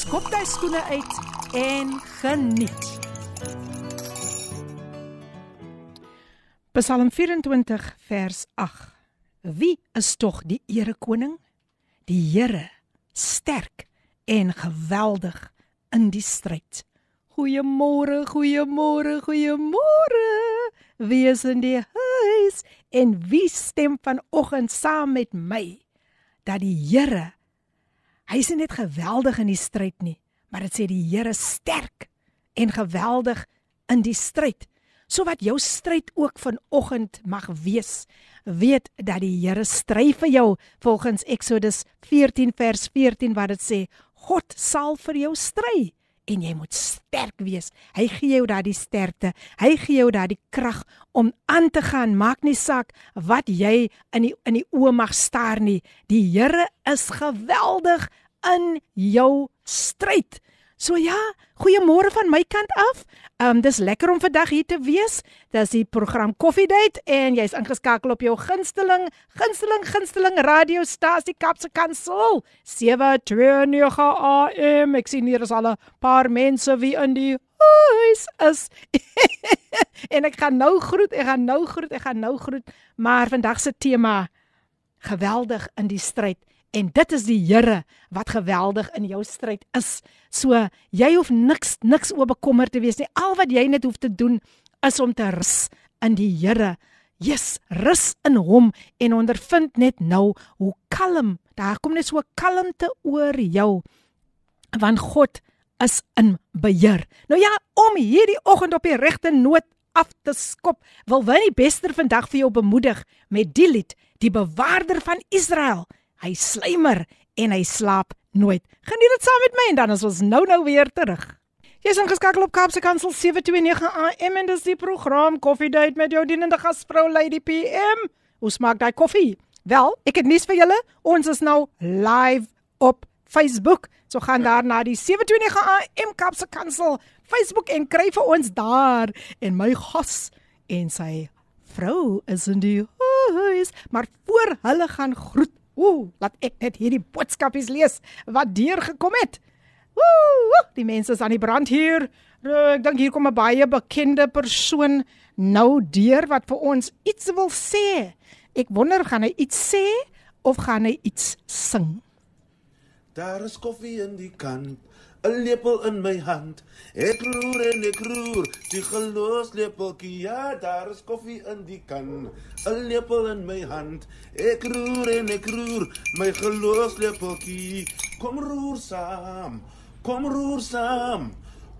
skop jy skoene uit en geniet. Psalm 24 vers 8. Wie is tog die erekoning? Die Here, sterk en geweldig in die stryd. Goeiemôre, goeiemôre, goeiemôre. Wie is in die huis en wie stem vanoggend saam met my? dat die Here hy is net geweldig in die stryd nie, maar dit sê die Here sterk en geweldig in die stryd. So wat jou stryd ook vanoggend mag wees, weet dat die Here stry vir jou volgens Eksodus 14 vers 14 wat dit sê, God sal vir jou stry en jy moet sterk wees. Hy gee jou daardie sterkte. Hy gee jou daardie krag om aan te gaan. Maak nie saak wat jy in die in die oë mag staar nie. Die Here is geweldig in jou stryd. So ja, goeiemôre van my kant af. Ehm um, dis lekker om vandag hier te wees. Dis die program Coffee Date en jy's ingeskakel op jou gunsteling, gunsteling, gunsteling radiostasie Kapse Kansel 729 AM. Ek sien hier is al 'n paar mense wie in die huis is. en ek gaan nou groet, ek gaan nou groet, ek gaan nou groet, maar vandag se tema geweldig in die stryd en dit is die Here wat geweldig in jou stryd is. So jy hoef niks niks oor bekommer te wees nie. Al wat jy net hoef te doen is om te rus in die Here. Yes, rus in hom en ondervind net nou hoe kalm. Daar kom net so kalmte oor jou. Want God is in beheer. Nou ja, om hierdie oggend op die regte noot af te skop, wil wy die bester vandag vir jou bemoedig met die lied, die bewaarder van Israel. Hy slymer en hy slaap nooit. Geniet dit saam met my en dan is ons nou nou weer terug. Jy's ingeskakel op Kaapse Kansel 729 AM en dis die program Coffee Date met jou dienende gasvrou Lady PM. Hoe smaak daai koffie? Wel, ek het nuus vir julle. Ons is nou live op Facebook. So gaan daar na die 729 AM Kaapse Kansel Facebook en kry vir ons daar en my gas en sy vrou is in die huis, maar voor hulle gaan groet Ooh, laat ek net hierdie boodskapies lees wat deur gekom het. Ooh, die mense is aan die brand hier. Ek dink hier kom 'n baie bekende persoon nou deur wat vir ons iets wil sê. Ek wonder gaan hy iets sê of gaan hy iets sing? Daar is koffie in die kan. 'n lepel in my hand. Ek roer en ek roer, die gelos lepeltjie. Ja, daar is koffie in die kan. 'n lepel in my hand. Ek roer en ek roer, my gelos lepeltjie. Kom roer saam. Kom roer saam.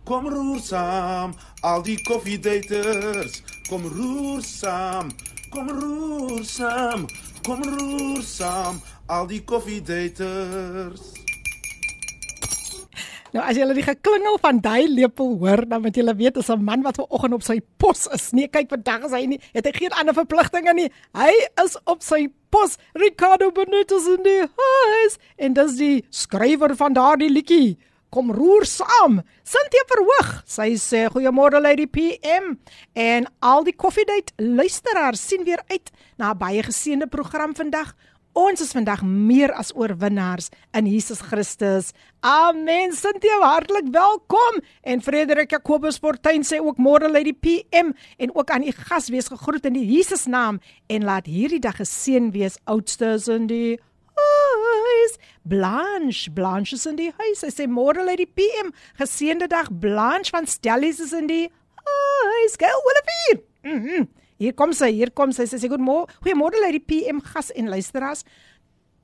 Kom roer saam. Al die koffiedaters, kom roer saam. Kom roer saam. Kom roer saam. Al die koffiedaters. Nou as jy hulle die geklingel van daai lepel hoor, dan moet jy weet dis 'n man wat vanoggend op sy pos is. Nee, kyk vandag is hy nie, het hy geen ander verpligtinge nie. Hy is op sy pos. Ricardo Benitez in die huis en dis die skrywer van daardie liedjie. Kom roer saam. Cynthia verhoog. Sy sê goeiemôre Lady PM en al die Coffee Date luisteraars sien weer uit na 'n baie geseënde program vandag. Ons is vandag meer as oorwinnaars in Jesus Christus. Amen. Sintie hartlik welkom en Frederik Jacobus Fortuin sê ook môre lê die PM en ook aan u gas wees gegroet in die Jesus naam en laat hierdie dag geseën wees oudstes in die huis. Blanche, Blanche is in die huis. Sy sê môre lê die PM geseënde dag Blanche van Stellies is in die huis. Gou Willefie. Mhm. Mm Hier kom sy, hier kom sy. Sy sê goeiemôre. Goeiemôre uit die PM gas en luisteraars.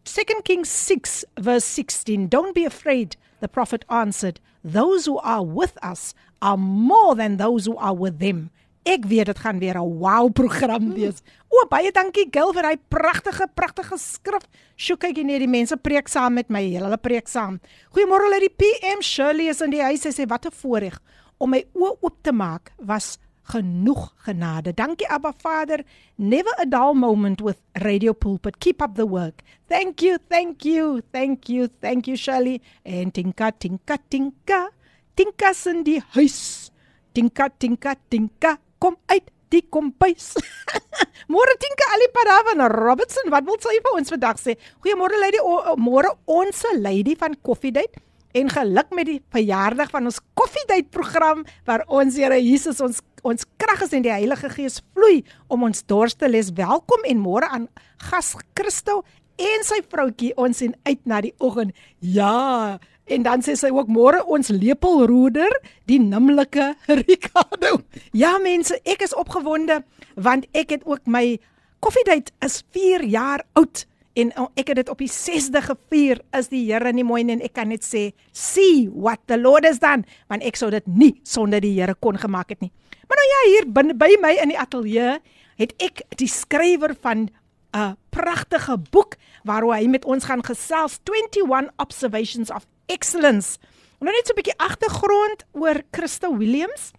2 Kings 6 verse 16. Don't be afraid, the prophet answered. Those who are with us are more than those who are with them. Ek weet dit gaan weer 'n wow program wees. O, baie dankie Gil vir daai pragtige pragtige skrif. Sjoe, kyk net die mense preek saam met my. Hulle preek saam. Goeiemôre uit die PM Shirley is in die huis. Sy sê wat 'n voorreg om my oë oop te maak was genoeg genade. Dankie Abba Vader. Never a dull moment with Radio Pulpit. Keep up the work. Thank you, thank you, thank you, thank you Shirley. En tinka tinka tinka. Tinka in die huis. Tinka tinka tinka. Kom uit die kompuis. môre Tinka Ali Paravan Robertson, wat wil sy vir ons vandag sê? Goeiemôre lady, môre ons lady van Coffee Date en geluk met die verjaardag van ons koffiedייט program waar ons Here Jesus ons ons krag is en die Heilige Gees vloei om ons dors te les. Welkom en môre aan gas Christo en sy vroutjie. Ons sien uit na die oggend. Ja, en dan sê sy ook môre ons lepelroeder, die nimmerlike Ricardo. Ja mense, ek is opgewonde want ek het ook my koffiedייט is 4 jaar oud. En oh, ek het dit op die 6de gevier. Is die Here nie mooi nie en ek kan net sê, "See what the Lord has done." Want ek sou dit nie sonder die Here kon gemaak het nie. Maar nou ja, hier binne by my in die ateljee het ek die skrywer van 'n pragtige boek waaroor hy met ons gaan gesels 21 Observations of Excellence. Nou net so 'n bietjie agtergrond oor Christo Williams.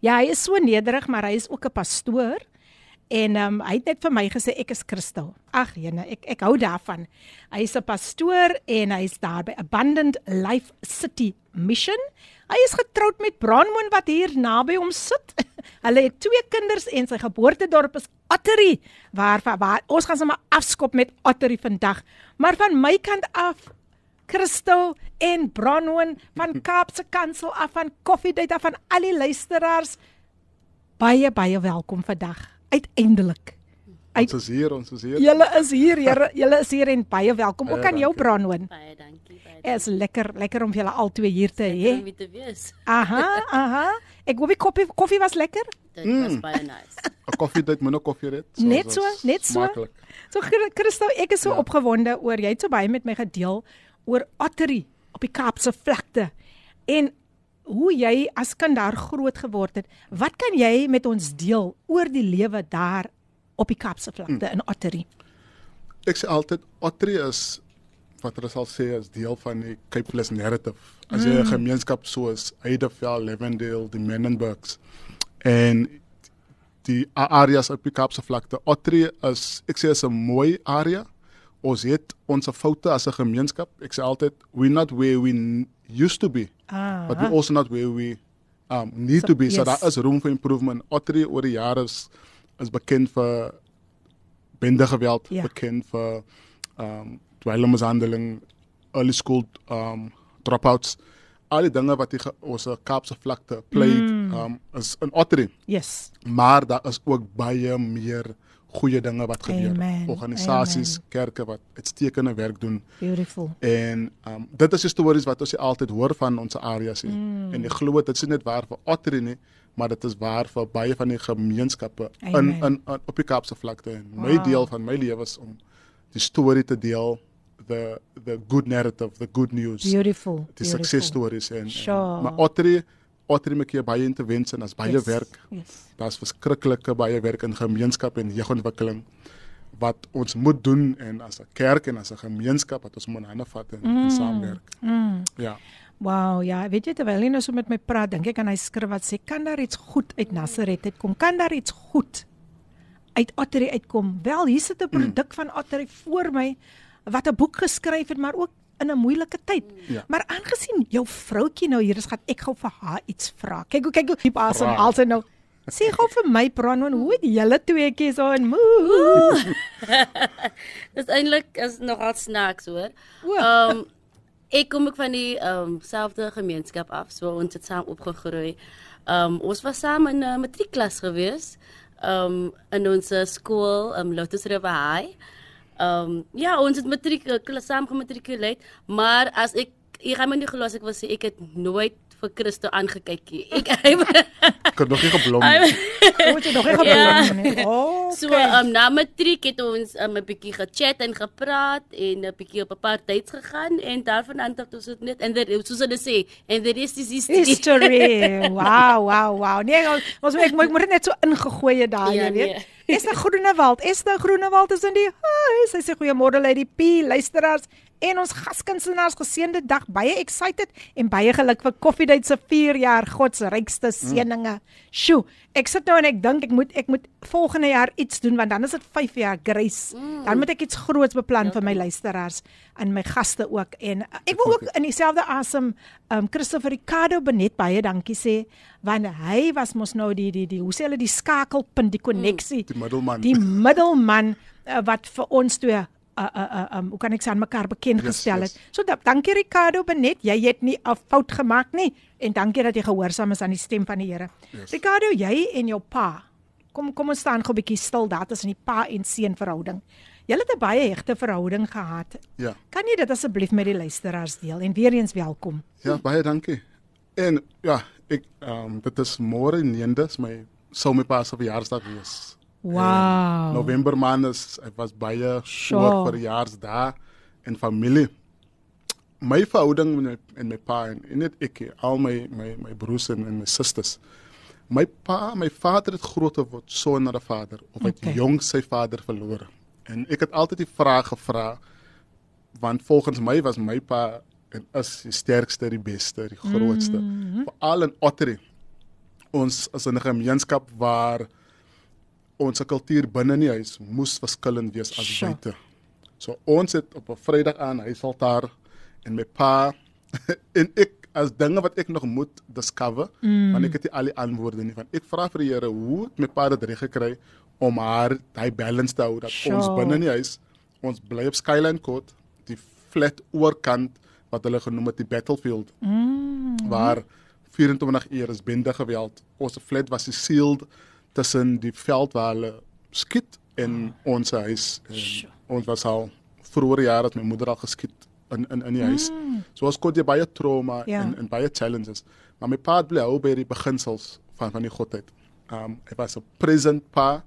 Ja, hy is so nederig, maar hy is ook 'n pastoor. En ehm um, hy het net vir my gesê ek is Christel. Ag jene, ek ek hou daarvan. Hy is 'n pastoor en hy is daar by Abundant Life City Mission. Hy is getroud met Brandmoon wat hier naby hom sit. Hulle het twee kinders en sy geboortedorp is Ottery waar, waar ons gaan sommer afskop met Ottery vandag. Maar van my kant af Christel en Brandmoon van Kaapse Kansel af van Coffee Date af van al die luisteraars baie baie welkom vandag uiteindelik. Uit, ons is hier, ons is hier. Julle is hier, julle julle is hier en baie welkom. Ook aan jou Brandon. Baie dankie, baie. Dit is lekker, lekker om julle albei hier te hê. Om te wees. Aha, aha. Ek hoop die koffie koffie was lekker. Dit mm. was baie nice. 'n Koffie dit moet 'n koffie red. So net so, net so. So Christo, ek is so ja. opgewonde oor jy het so baie met my gedeel oor Ottery op die Kaapse vlakte. En hoe jy as kind daar groot geword het. Wat kan jy met ons deel oor die lewe daar op die Kaapse vlakte hmm. in Ottery? Ek sê altyd Ottery is wat hulle sal sê as deel van die Cape Plus narrative. As jy 'n mm. gemeenskap soos Heideveld, Levendale, die Menenbergs en die areas op die Kaapse vlakte. Ottery is ek sê is 'n mooi area. Ons het ons foute as 'n gemeenskap. Ek sê altyd we not where we used to be. Ah. But we also not where we um need so, to be. Yes. So daar is room for improvement. Ottery oor die jare is is bekend vir bende geweld, yeah. Ja. bekend vir um dwelmmishandeling, early school um dropouts. Al die dinge wat die ons Kaapse vlakte played mm. um is in Ottery. Yes. Maar daar is ook baie meer goeie dinge wat gebeur. Amen. Organisasies, Amen. kerke wat uitstekende werk doen. Beautiful. En um dit is die stories wat ons altyd hoor van ons areas hier. Mm. En ek glo dit is net waar vir Ottery nie, maar dit is waar vir baie van die gemeenskappe in, in in op die Kaapse vlakte. En wow. my deel van my lewe is om die storie te deel the the good narrative, the good news. Beautiful. Die success stories en, sure. en maar Ottery Maak jy baie intervensie en as baie yes. werk. Yes. Daar's verskriklike baie werk in gemeenskap en jeugontwikkeling wat ons moet doen en as 'n kerk en as 'n gemeenskap wat ons moet hande vat en, mm. en saamwerk. Mm. Ja. Wow, ja, weet jy terwyl jy nou so met my praat, dink ek aan hy skrif wat sê kan daar iets goed uit Nasaret uitkom? Kan daar iets goed uit Ottery uitkom? Wel, hier sit 'n produk mm. van Ottery voor my wat 'n boek geskryf het, maar ook in 'n moeilike tyd. Ja. Maar aangesien jou vroutjie nou hier is, gaan ek gou vir haar iets vra. Kyk hoe kyk hoe diep asem haal sy nou. Sê gou vir my Brandon, hoe het julle tweeetjies so in moe? Dis eintlik is nogal snaaks hoor. Ehm um, ek kom ek van die ehm um, selfde gemeenskap af, so ons het saam opgegroei. Ehm um, ons was saam in 'n uh, matriekklas gewees. Ehm um, in ons skool, ehm um, Lotus River High. Ehm um, ja, ons het matriek klas saam gematrikuleer, maar as ek jy gaan my nie glo as ek wil sê ek het nooit vir Christo aangekyk nie. Ek Ek het nog nie geblom nie. Moet jy nog reg op Ja. nie. Oh. So um, na matriek het ons um, 'n bietjie gechat en gepraat en 'n bietjie op 'n paar dates gegaan en daarvan aan tot ons het net en dit soos hulle sê en the rest is history. History. Wow, wow, wow. Nee, ons ek moet ek moet dit net so ingegooi het daar, Ja, jy weet. nee. Esther Groenewald, Esther Groenewald is in die huis. Sy sê goeiemôre Lady P, luisteraars en ons gaskunstenaars geseënde dag. Baie excited en baie geluk vir Koffiedייט se 4 jaar God se rykste seëninge. Sjoe, ek sit nou en ek dink ek moet ek moet volgende jaar iets doen want dan is dit 5 jaar grace. Dan moet ek iets groots beplan vir my luisteraars en my gaste ook en uh, ek wil ook in dieselfde asem um Christopher Ricardo Benet baie dankie sê want hy was mos nou die die die hoe sê hulle die skakelpunt die koneksie Die middelman. die middelman uh, wat vir ons twee uh uh uh um, hoe kan ek sê aan mekaar bekend Yes, gestel het. yes. So da, dankie Ricardo Benet, jy het nie 'n fout gemaak nie en dankie dat jy gehoorsaam is aan die stem van die Here. Yes. Ricardo, jy en jou pa. Kom kom ons staan gou 'n bietjie stil daar tussen die pa en seun verhouding. Julle het 'n baie hegte verhouding gehad. Ja. Kan jy dit asseblief met die luisteraars deel en weer eens welkom. Ja, baie dankie. En ja, ek ehm um, dit is môre 9de, is my sou my pa se verjaarsdag wees. Wow. November maand is ek was baie Sure. voor verjaarsdag en familie. My verhouding met my, en my pa en, en net ek, al my my my broers en, en my susters. My pa, my vader het groot geword sonder 'n vader of het Okay. okay. jong sy vader verloor. En ek het altyd die vraag gevra want volgens my was my pa en is die sterkste, die beste, die grootste. Mm -hmm. Veral in Ottery. Ons is in 'n gemeenskap waar ons kultuur binne in die huis moes verskillend wees as Sure. buite. So ons het op 'n Vrydag aan huisaltaar en my pa en ek as dinge wat ek nog moet discover, mm. want ek het nie al die antwoorde nie. Want ek vra vir die Here hoe het my pa dit reg gekry om haar daai balance te hou dat Sure. ons binne in die huis ons bly op Skyline Court, die flat oorkant wat hulle genoem het die battlefield Mm. waar 24 uur is bende geweld. Ons flat was sealed tussen die veld waar hulle skiet en ons huis. En ons was al vroeër jare het my moeder al geskiet in in in die huis. So ons kon jy baie trauma Ja. en en baie challenges. Maar my pa het bly hou by die beginsels van van die godheid. Um hy was 'n present pa.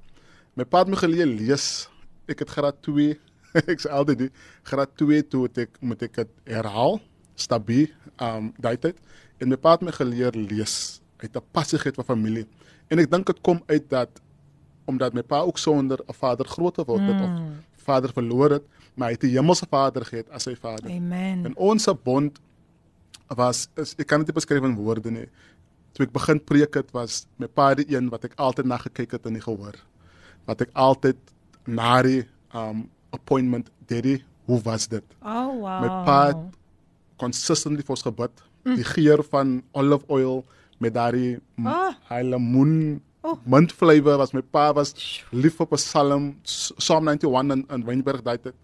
My pa het my geleer lees. Ek het graad 2 ek sê altyd die graad 2 toe het ek moet ek dit herhaal stabiel um daai tyd en my pa het my geleer lees uit 'n passiegheid van familie en ek dink dit kom uit dat omdat my pa ook sonder 'n vader groot geword het mm. of vader verloor het maar hy het 'n hemelse vader gehad as sy vader Amen. en ons bond was is, ek kan dit nie beskryf in woorde nie toe ek begin preek het was my pa die een wat ek altyd na gekyk het in die gehoor wat ek altyd na die um appointment daddy hoe was dit Oh wow. My pa consistently vir ons gebid. Mm. Die geur van olive oil met daardie Ah. ah. lemoen Oh. mint flavor was my pa was lief op 'n psalm Psalm 91 in, in Wynberg daai tyd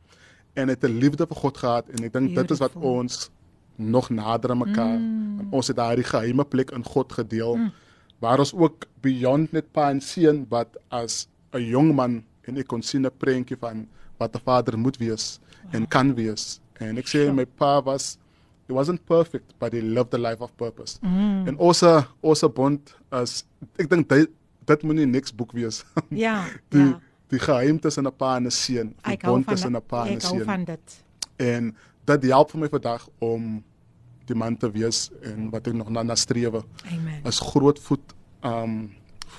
en het 'n liefde vir God gehad en ek dink dit is wat ons nog nader aan mekaar mm. ons het daardie geheime plek in God gedeel mm. waar ons ook beyond net pa en seun wat as 'n jong man en ek kon sien 'n prentjie van wat 'n vader moet wees en kan wees en ek sê Sure. my pa was he wasn't perfect but he lived a life of purpose mm. en ons ons bond as ek dink dit moet nie niks boek wees Ja. die ja. die geheim tussen 'n pa en 'n seun die bond tussen 'n pa en 'n ek hou seun van dit. en dit help vir my vandag om die man te wees en wat ek nog na, na strewe Amen. is groot voet um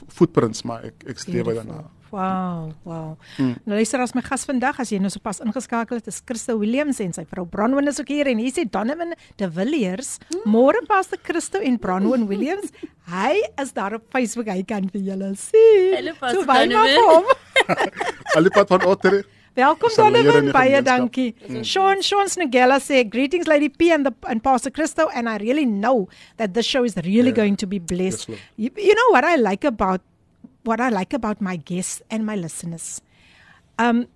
footprints maar ek ek strewe daarna Wow, wow. Mm. Nou luister as my gas vandag as jy nou sopas ingeskakel het, is Christo Williams en sy vrou Bronwyn is ook hier en hier sê Donovan de Villiers. Môre pastor Christo en Bronwyn Williams. Hy is daar op Facebook, hy kan vir julle sien. Hallo, Pastor so Donovan. hom. Alipad van Otter Welkom Donovan, baie dankie. Mm. Sean Sean Snegella sê greetings Lady P and the and Pastor Christo and I really know that this show is really Yeah. going to be blessed. Yes, you, you know what I like about what I like about my guests and my listeners. Um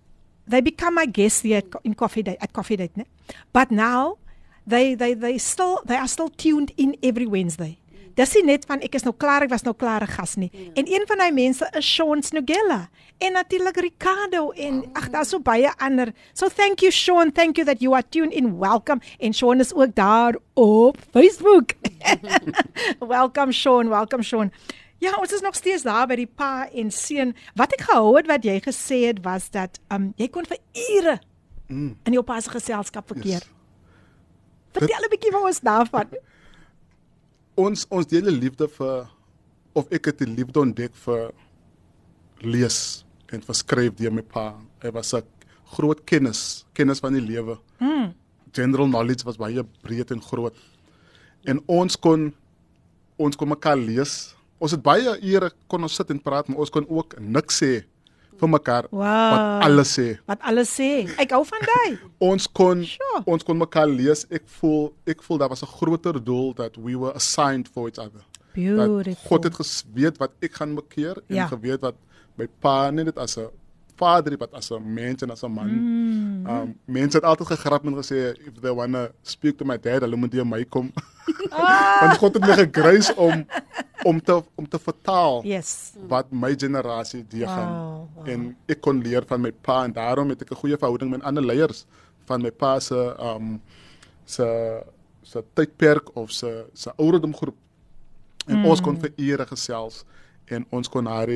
they become my guests here at, in coffee date at coffee date, ne? But now they they they still they are still tuned in every Wednesday. dis nie net van ek is nou klaar, ek was nou klaar gas nie. Ja. En een van daai mense is Sean Snugella en natuurlik Ricardo en ag daar's so baie ander. So thank you Sean, thank you that you are tuned in. Welcome. En Sean is ook daar op Facebook. welcome Sean, welcome Sean. Ja, ons is nog steeds daar by die pa en seun. Wat ek gehou het wat jy gesê het was dat um jy kon vir ure Mm. in jou pa se geselskap verkeer. Yes. Vertel 'n bietjie vir ons daarvan. Ons ons die liefde vir of ek het die liefde ontdek vir lees en vir skryf deur my pa. Hy was 'n groot kennis, kennis van die lewe. Mm. General knowledge was baie breed en groot. En ons kon ons kon mekaar lees. Ons het baie ure kon ons sit en praat, maar ons kon ook niks sê vir mekaar Wow. wat alles sê. Wat alles sê. Ek hou van daai. ons kon Sure. ons kon mekaar lees. Ek voel ek voel daar was 'n groter doel that we were assigned for each other. Dat Beautiful. God het geweet wat ek gaan bekeer en Ja. geweet wat my pa net as 'n vader maar as 'n mens en as 'n man. Mm. Um mense het altyd gegrap en gesê if they wanna speak to my dad, hulle moet deur my kom. Ah. Want God het my gegrys om om te om te vertaal Yes. wat my generasie deurgaan. Wow, wow. En ek kon leer van my pa en daarom het ek 'n goeie verhouding met ander leiers van my pa se um se se tydperk of se se ouderdomgroep. En mm. ons kon vir ure gesels en ons kon haar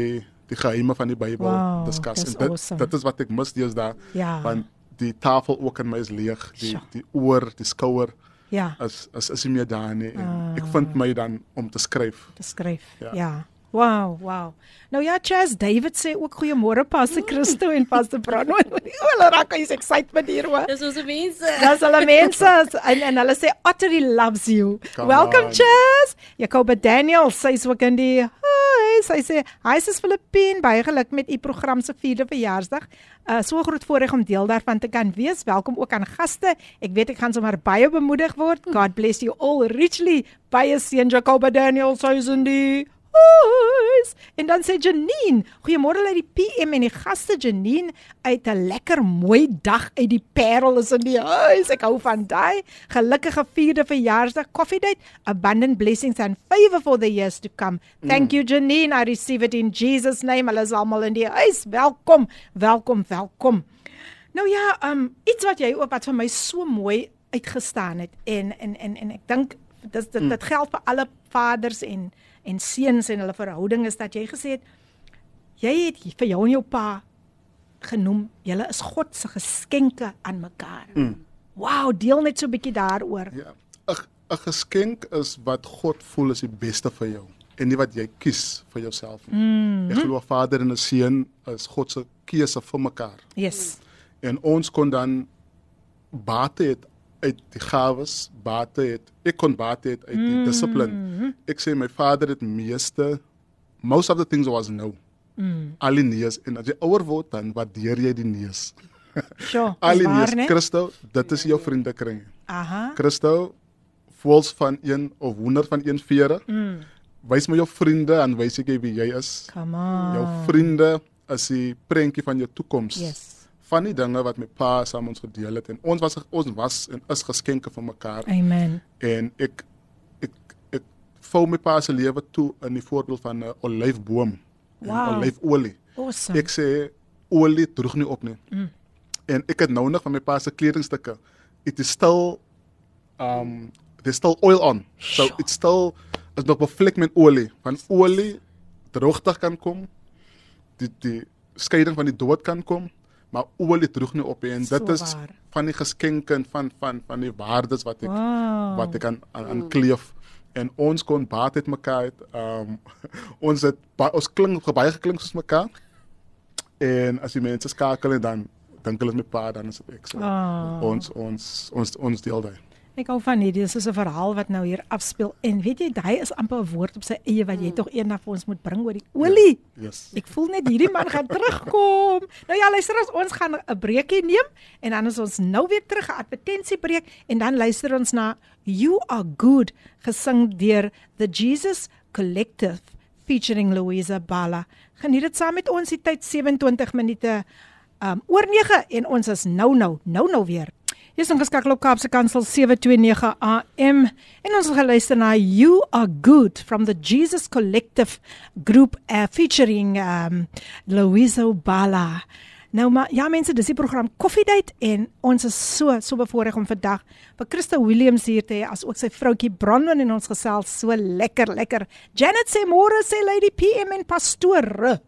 die, geheime van die Bybel Wow, discuss. dis En dit awesome. dit is wat ek mis deesdae. Ja. Want die tafel ook in my is leeg, die Sjoe. die oor, die skouer Ja, is is is nie meer daar nie. En Ah. ek vind my dan om te skryf. te skryf. Ja. Ja. Wow, wow. Nou ja, Chas David sê ook goeiemôre Pastor Christo en Pastor Brano. Hulle raak hy's excited hier hoor. Dis ons mense. Dis hulle mense en en hulle sê Ottery loves you. Come Welcome on. Chas. Jacob Daniel sê ook in die Hi, sy sê hi sis Filippine, baie geluk met u program se 4de verjaarsdag. Uh so groot voorreg om deel daarvan te kan wees. Welkom ook aan gaste. Ek weet ek gaan sommer baie bemoedig word. God bless you all richly. Baie seën Jacob Daniel sê in die Huis. En dan sê Janine, goeiemôre uit die PM en die gaste Janine uit 'n lekker mooi dag uit die Parel is in die huis. Ek hou van daai. Gelukkige 4de verjaarsdag coffee date. Abundant blessings and favor for the years to come. Thank you Janine. I receive it in Jesus name. Hulle is almal in die huis. Welkom. Welkom, welkom. Nou ja, um iets wat jy ook wat vir my so mooi uitgestaan het en en en en ek dink dis dit dit geld vir alle vaders en en seuns en hulle verhouding is dat jy gesê het jy het vir jou en jou pa genoem julle is God se geskenke aan mekaar. Mm. Wow, deel net so 'n bietjie daaroor. Ja. 'n 'n geskenk is wat God voel is die beste vir jou en nie wat jy kies vir jouself nie. Mm. Ek glo vader en 'n seun is God se keuse vir mekaar. Yes. En ons kon dan bate het uit die gawes, bate het ek kon bate het uit die dissipline. Ek sê my vader het meeste most of the things was no. Mm. Al die neus en as jy ouer word dan waardeer jy die neus. Sjoe. Al die neus? Christo, dit is jou vriendekring. Aha. Christo voels van een of 100 van een vere. Mm. Wys my jou vriende en wys ek wie jy is. Come on. Jou vriende is die prentjie van jou toekoms. Yes. Van die dinge wat my pa saam ons gedeel het en ons was ons was en is geskenke van mekaar Amen. en ek ek ek vou my pa se lewe toe in die voorbeeld van 'n olyfboom en Wow. olyfolie. Awesome. Ek sê olie droog nie op nie. Mm. En ek het nou nog van my pa se kledingstukke. It is still um there's still oil on. So Sjoe. it's still is nog bevlek met olie. Van olie droogte kan kom. Die die skeiding van die dood kan kom, maar olie droog nie op nie. en So dit is waar. van die geskenke en van van van die waardes wat ek Wow. wat ek aan aan, aan kleef en ons kon baat het mekaar het um ons het ons klink baie geklink soos mekaar en as die mense skakel en dan dink hulle is my pa dan is dit ek so Ah. ons ons ons ons deel daai Ek hou van hierdie, dis is 'n verhaal wat nou hier afspeel en weet jy, daai is amper 'n woord op sy eie wat jy tog eendag vir ons moet bring oor die olie. yes Ek voel net hierdie man gaan terugkom. Nou ja, luister as ons gaan 'n breekie neem en dan is ons nou weer terug 'n advertensiebreek en dan luister ons na You Are Good gesing deur The Jesus Collective featuring Louisa Bala. Geniet dit saam met ons die tyd 27 minute um oor 9 en ons is nou nou nou nou weer. Jy's ingeskakel op Kaapse Kansel 729 AM en ons gaan luister na You Are Good from the Jesus Collective group uh, featuring um Louise Bala. Nou maar ja mense, dis die program Coffee Date en ons is so so bevoorreg om vandag vir Christa Williams hier te hê as ook sy vroutjie Bronwyn en ons gesels so lekker lekker. Janet sê môre sê Lady PM en pastoor.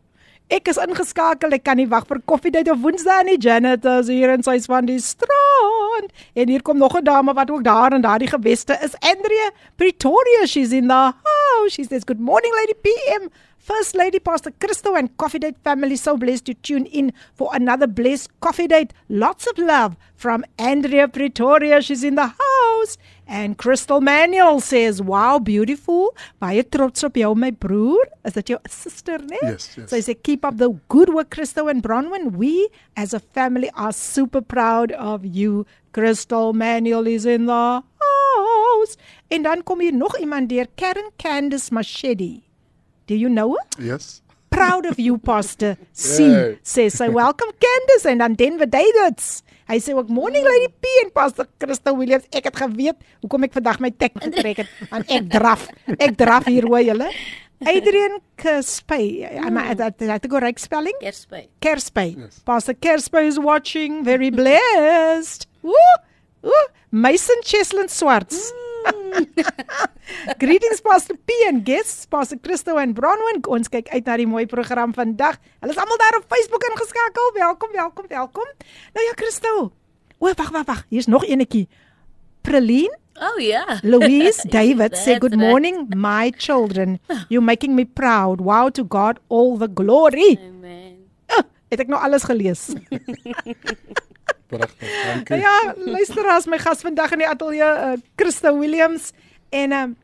Ek is ingeskakel. Ek kan nie wag vir koffiedייט op Woensdae nie. Janet is hier in sy van die strand. En hier kom nog 'n dame wat ook daar in daardie geweste is. Andrea Pretoria, she's in the house. She says good morning lady PM. First Lady Pastor Christo and Coffee Date family so blessed to tune in for another blessed Coffee Date. Lots of love from Andrea Pretoria. She's in the house. And Crystal Manuel says, "Wow, beautiful. Baie trots op jou my broer. Is dit jou sister, né? Yes, yes. So I say keep up the good work Crystal and Bronwyn. We as a family are super proud of you. Crystal Manuel is in the house. En dan kom hier nog iemand deur, Karen Candice Machedi. Do you know her? Yes. Proud of you, Pastor C. Yay. Says, so welcome Candice en dan Denver Davids. Hy sê ook morning Lady P en Pastor Christo Williams. Ek het geweet hoekom ek vandag my tek getrek het. Want ek draf. Ek draf hier hoor julle. Adrian Kerspey. Am I that that the correct spelling? Kerspy. Kerspey. Yes. Pastor Kerspey is watching. Very blessed. Woo! Woo! Mason Cheslin Swarts. Greetings Pastor P and guests Pastor Christo en Bronwyn. Ons kyk uit na die mooi program vandag. Hulle is almal daar op Facebook ingeskakel. Welkom, welkom, welkom. Nou ja, Christo. O, wag, wag, wag. Hier's nog enetjie. Preline Oh ja. Louise David say good right. morning my children. You're making me proud. Wow to God all the glory. Amen. Uh, het ek nou alles gelees? Pragtig. Dankie. ja, luister as my gas vandag in die ateljee uh, Christa Williams en um,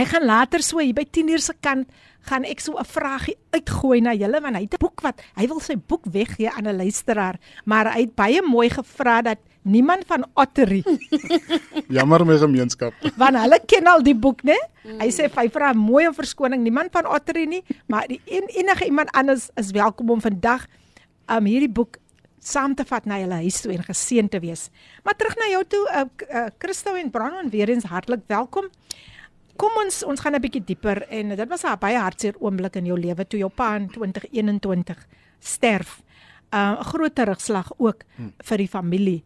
ek gaan later so hier by 10 uur se kant gaan ek so 'n vragie uitgooi na julle want hy het 'n boek wat hy wil sy boek weggee aan 'n luisteraar, maar hy het baie mooi gevra dat niemand van Ottery Jammer my gemeenskap. want hulle ken al die boek, né? Hy sê hy vra mooi om verskoning, niemand van Ottery nie, maar die en, enige iemand anders is welkom om vandag um hierdie boek saam te vat na julle huis toe en geseën te wees. Maar terug na jou toe, uh, uh, Christo en Brandon weer eens hartlik welkom. Kom ons ons gaan 'n bietjie dieper en dit was 'n baie hartseer oomblik in jou lewe toe jou pa in 2021 sterf. 'n uh, groot terugslag ook hmm. vir die familie.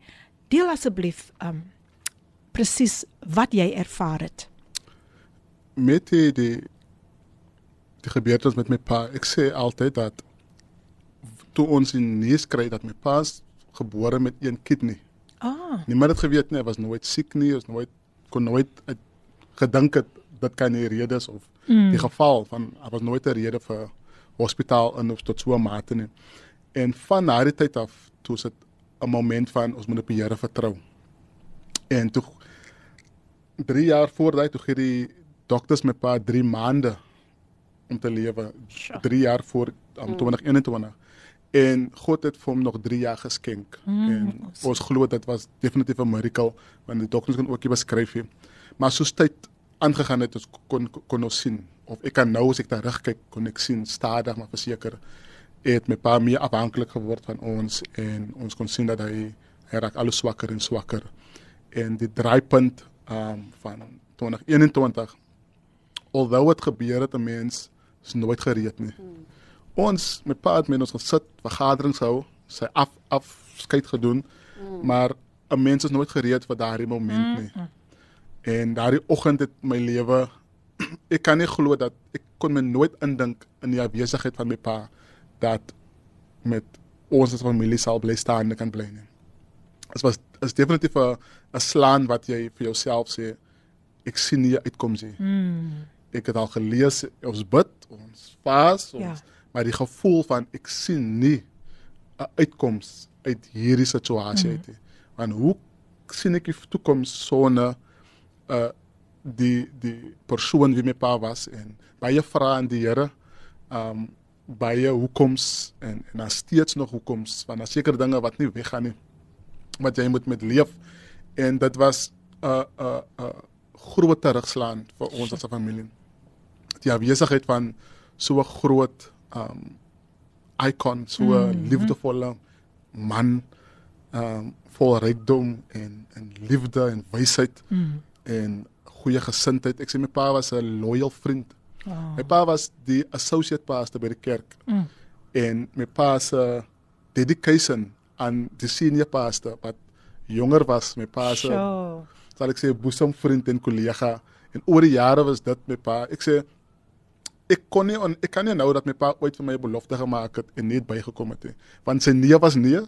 Deel asseblief um presies wat jy ervaar het. Met die die, die gebeurtenis met my pa, ek sê altyd dat toe ons in nuus kry dat my pa gebore met een kidney. Ah, Niemand het geweet nie, hy was nooit siek nie, ons nooit kon nooit gedink het dit kan die rede is of mm. die geval van daar was nooit 'n rede vir hospitaal in of tot so 'n mate nie. En van daardie tyd af toe is dit 'n moment van ons moet op die Here vertrou. En toe 3 jaar voor daai toe gee die dokters my pa 3 maande om te lewe. 3 jaar voor um, 2021. En God het vir hom nog 3 jaar geskenk. Mm, en ons glo dit was definitief 'n miracle want die dokters kan ook nie beskryf nie. Maar soos tyd aangegaan het ons kon kon ons sien of ek kan nou as ek terugkyk kon ek sien stadig maar verseker het my pa meer afhanklik geword van ons en ons kon sien dat hy hy raak al swakker en swakker. En die draaipunt um van 2021 alhoewel dit gebeur het 'n mens is nooit gereed nie. Hmm. Ons met pa het met ons gesit, vergaderings hou, sy af afskeid gedoen, hmm. maar 'n mens is nooit gereed vir daardie moment nie. Hmm. En daardie oggend het my lewe ek kan nie glo dat ek kon my nooit indink in die afwesigheid van my pa dat met ons as familie sal bly staan kan bly nie. Dit was is definitief 'n 'n slaan wat jy vir jouself sê ek sien nie uitkoms nie. mm, Ek het al gelees ons bid, ons vas, ons Ja. Maar die gevoel van ek sien nie 'n uitkoms uit hierdie situasie uit nie. Want hoe sien ek die toekoms sonder uh die die persoon wie my pa was en baie vrae aan die Here um baie hoekoms en en daar steeds nog hoekoms want daar seker dinge wat nie weggaan nie wat jy moet met leef en dit was 'n uh, 'n uh, 'n uh, groot terugslaan vir ons as 'n familie. Die afwesigheid van so 'n groot um icon, so 'n mm -hmm. liefdevolle man um, vol rykdom en en liefde en wysheid Mm. en goeie gesindheid. Ek sê my pa was 'n loyal vriend. Oh. My pa was die associate pastor by die kerk Mm. en my pa se dedication aan die senior pastor wat jonger was, my pa se Sure. sal ek sê boesemvriend en kollega en oor die jare was dit my pa. Ek sê ek kon nie on, ek kan nie nou dat my pa ooit vir my belofte gemaak het en net bygekom het nie. Want sy nee was nee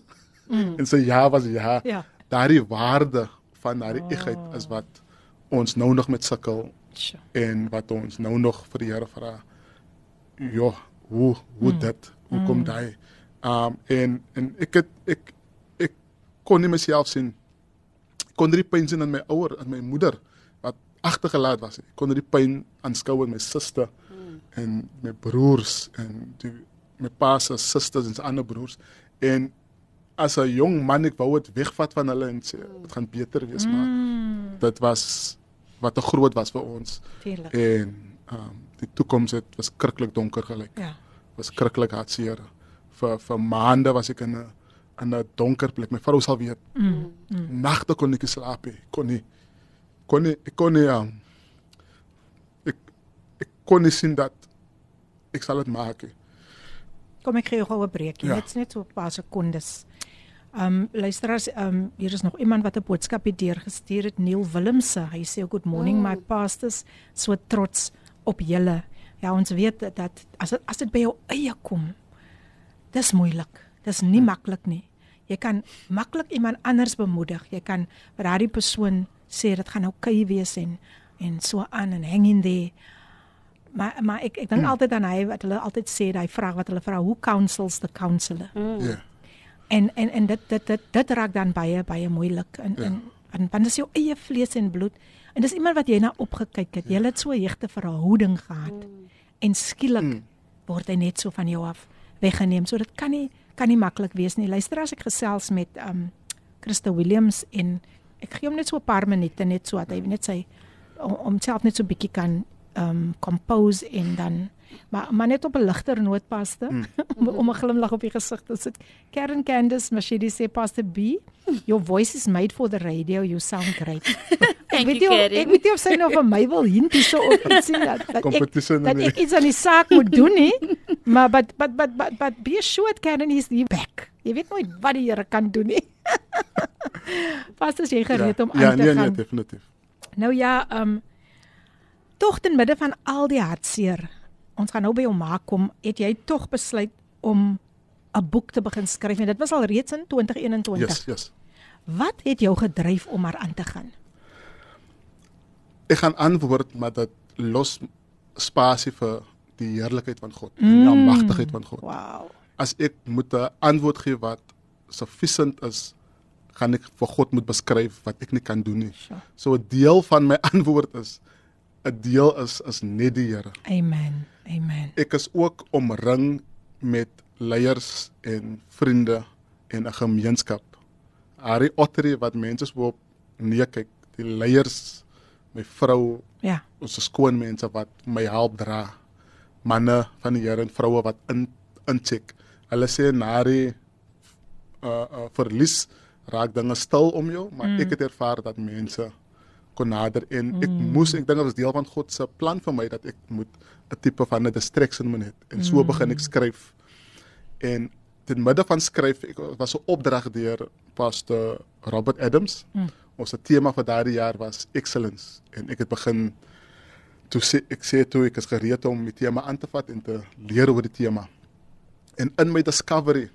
Mm. en sy ja was ja. Ja. Daardie waarde van daardie egheid is wat ons nou nog met sukkel Sure. en wat ons nou nog vir die Here vra. Ja, hoe hoe mm. dit? Hoe kom daai? Um en en ek het ek ek kon nie myself sien. Ek kon nie die pyn sien in my ouer, in my moeder wat agtergelaat was. Ek kon nie die pyn aanskou in my suster mm. En my broers en die my pa se susters en sy ander broers en as 'n jong man ek wou dit wegvat van hulle en sê dit gaan beter wees maar Mm. dit was wat te groot was vir ons Tuurlik. en ehm um, die toekoms het was krikkelik donker gelyk. Ja. Was krikkelik hartseer. Vir vir maande was ek in 'n in 'n donker plek. My vrou sal weet. Mm. Nagte kon ek nie slaap nie. Kon nie kon nie ek kon nie um, ek ek kon nie sien dat ek sal dit maak nie. Kom ek gee jou gou 'n breekie. Ja. Net net so 'n paar sekondes. Ehm um, luisteraars, ehm um, hier is nog iemand wat 'n boodskap het deurgestuur het, Neil Willemse. Hy sê good morning my pastors, so trots op julle. Ja, ons weet dat- as dit as dit by jou eie kom, dis moeilik. Dis nie maklik nie. Jy kan maklik iemand anders bemoedig. Jy kan vir daardie persoon sê dit gaan oukei okay wees en en so aan en hang in there. Maar maar ek ek dink hmm. altyd aan hy wat hulle altyd sê, daai vraag wat hulle vra, who counsels the counselor? Mm. Ja. En en en dit dit dit dit raak dan baie baie moeilik en Ja. en want want dis jou eie vlees en bloed. En dis iemand wat jy na opgekyk het. Jy het so 'n hegte verhouding gehad. En skielik Mm. word hy net so van jou af weggeneem. So dit kan nie kan nie maklik wees nie. Luister as ek gesels met um Christa Williams en ek gee hom net so 'n paar minute net so dat hy net sy om om self net so bietjie kan um compose en dan maar maar net op 'n ligter noot paste Mm. om om 'n glimlag op die gesig te sit. Karen Candice Mashidi sê Pastor B, your voice is made for the radio. You sound great. Thank weet you, nie of- Karen. Ek weet nie of sy nou vir my wil hint hierso op iets sien dat dat ek dat ek iets aan die saak moet doen nie. Maar but but but but but be assured Karen is die back. Jy weet nooit wat die Here kan doen nie. Pas as jy gereed om aan ja, te nee, gaan. nee, definitief. Nou ja, ehm um, tog ten midde van al die hartseer. Ons gaan nou by hom maak kom, het jy tog besluit om 'n boek te begin skryf en dit was al reeds in 2021. Yes, yes. Wat het jou gedryf om maar aan te gaan? Ek gaan antwoord maar dat los spasie vir die heerlikheid van God, mm. die almagtigheid van God. Wow. As ek moet 'n antwoord gee wat sufficient is, gaan ek vir God moet beskryf wat ek nie kan doen nie. Sure. So 'n deel van my antwoord is 'n deel is is net die Here. Amen. Amen. Ek is ook omring met leiers en vriende en 'n gemeenskap. Harry Ottery wat mense so op neerkyk, die leiers, my vrou, Ja. ons skoonmense wat my help dra. Manne van die Here en vroue wat in incheck. Hulle sê na die uh, uh verlies raak dinge stil om jou, maar mm. ek het ervaar dat mense kon nader en mm. ek moes ek dink dit was deel van God se plan vir my dat ek moet 'n tipe van 'n distraction moet hê en so mm. begin ek skryf. En ten midde van skryf ek was 'n opdrag deur pastor Robert Adams. Mm. Ons tema vir daardie jaar was excellence en ek het begin toe sê ek sê toe ek is gereed om die tema aan te vat en te leer oor die tema. En in my discovery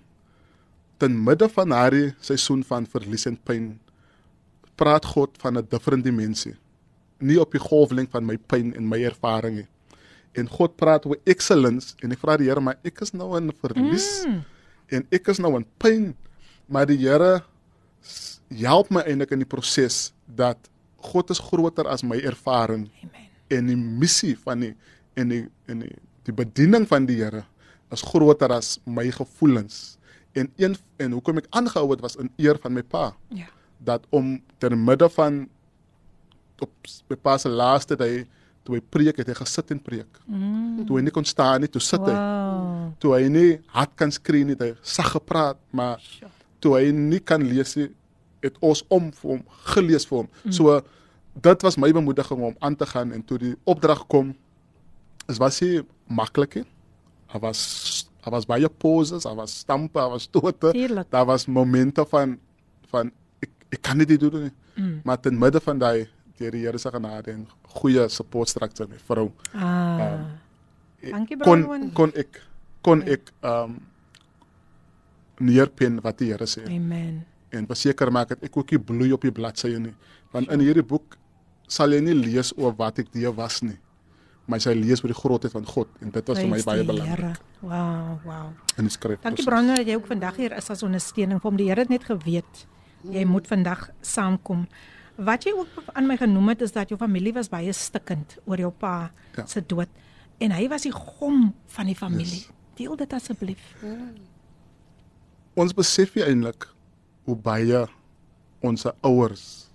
ten midde van daardie seisoen van verlies en pyn praat God van 'n different dimensie. Nie op die golflengte van my pyn en my ervaring nie. En God praat oor excellence en ek vra die Here maar ek is nou in verlies mm. en ek is nou in pyn maar die Here help my eintlik in die proses dat God is groter as my ervaring Amen. en die missie van die en die en die, die bediening van die Here is groter as my gevoelens. En een en hoekom ek aangehou het was in eer van my pa Ja. Dat om ter midde van op se laaste dag toe hy preek het hy gesit en preek. Mm. Toe hy nie kon staan nie, toe sit hy. Wow. Toe hy nie hard kan skree nie, hy sag gepraat, maar toe hy nie kan lees nie, het ons om vir hom gelees vir hom. Mm. So dit was my bemoediging om aan te gaan en toe die opdrag kom is was hy maklik. Daar was daar was baie pauses, daar was stampe, daar was stote. Tuurlik. Daar was momente van van ek kan dit nie doen nie. Mm. Maar ten midde van daai deur die Here se genade en goeie support structure met vrou Ah. Dankie kon Bronwyn. kon ek kon ek um neerpen wat die Here sê Amen. en verseker maak dat ek ook nie bloei op die bladsye nie. Want in hierdie boek sal jy nie lees oor wat ek die was nie. Maar jy lees oor die grootheid van God en dit was vir my baie belangrik. Wow, wow. in die skrif. Dankie Brandon dat jy ook vandag hier is as ondersteuning vir hom. Die Here het net geweet jy moet vandag saamkom. Wat jy ook aan my genoem het is dat jou familie was baie stikkend oor jou pa Ja. se dood en hy was die gom van die familie. Yes. Deel dit asseblief. Ons besef eintlik hoe baie ons ouers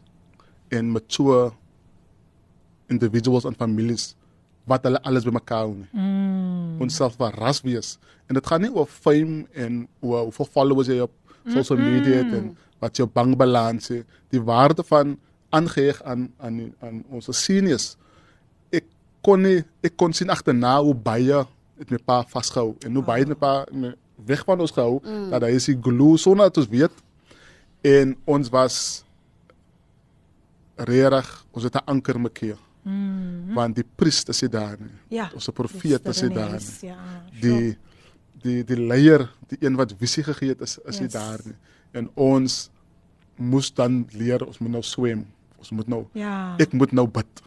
en so individuals en families wat hulle alles bymekaar hou. Mm. ons self verras wees. En dit gaan nie oor fame en oor hoeveel followers jy op social media het en wat jou bankbalans. Die waarde van aangeheg aan aan aan ons seniors. Ek kon nie ek kon sien agterna hoe baie het my pa vasgehou en hoe baie het my pa my weg van ons gehou mm. dat hy is die glue sonder dat ons weet en ons was regtig ons het 'n anker mekaar. Mm. Want die priester is daar nie. Ja. Ons profeet is daar nie Ja. die die die leier, die een wat visie gegee het is is nie Yes. daar nie. En ons moes dan leer, ons moet nou swem. Ons moet nou Ja. ek moet nou bid.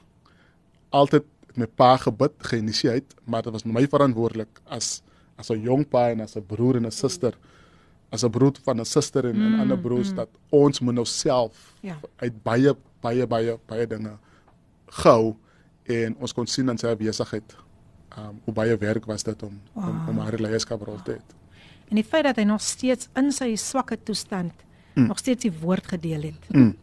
Altyd het my pa gebid, geïnisieer, maar dit was my verantwoordelik as as 'n jong pa en as 'n broer en 'n suster, as 'n broer van 'n suster en 'n Mm, ander broers dat ons moet nou self Ja. uit baie baie baie baie dinge gehou en ons kon sien aan sy besigheid um hoe baie werk was dit om wow. om, om haar leierskaprol te hê. En die feit dat hy nog steeds in sy swakke toestand mm. nog steeds die woord gedeel het. Mm.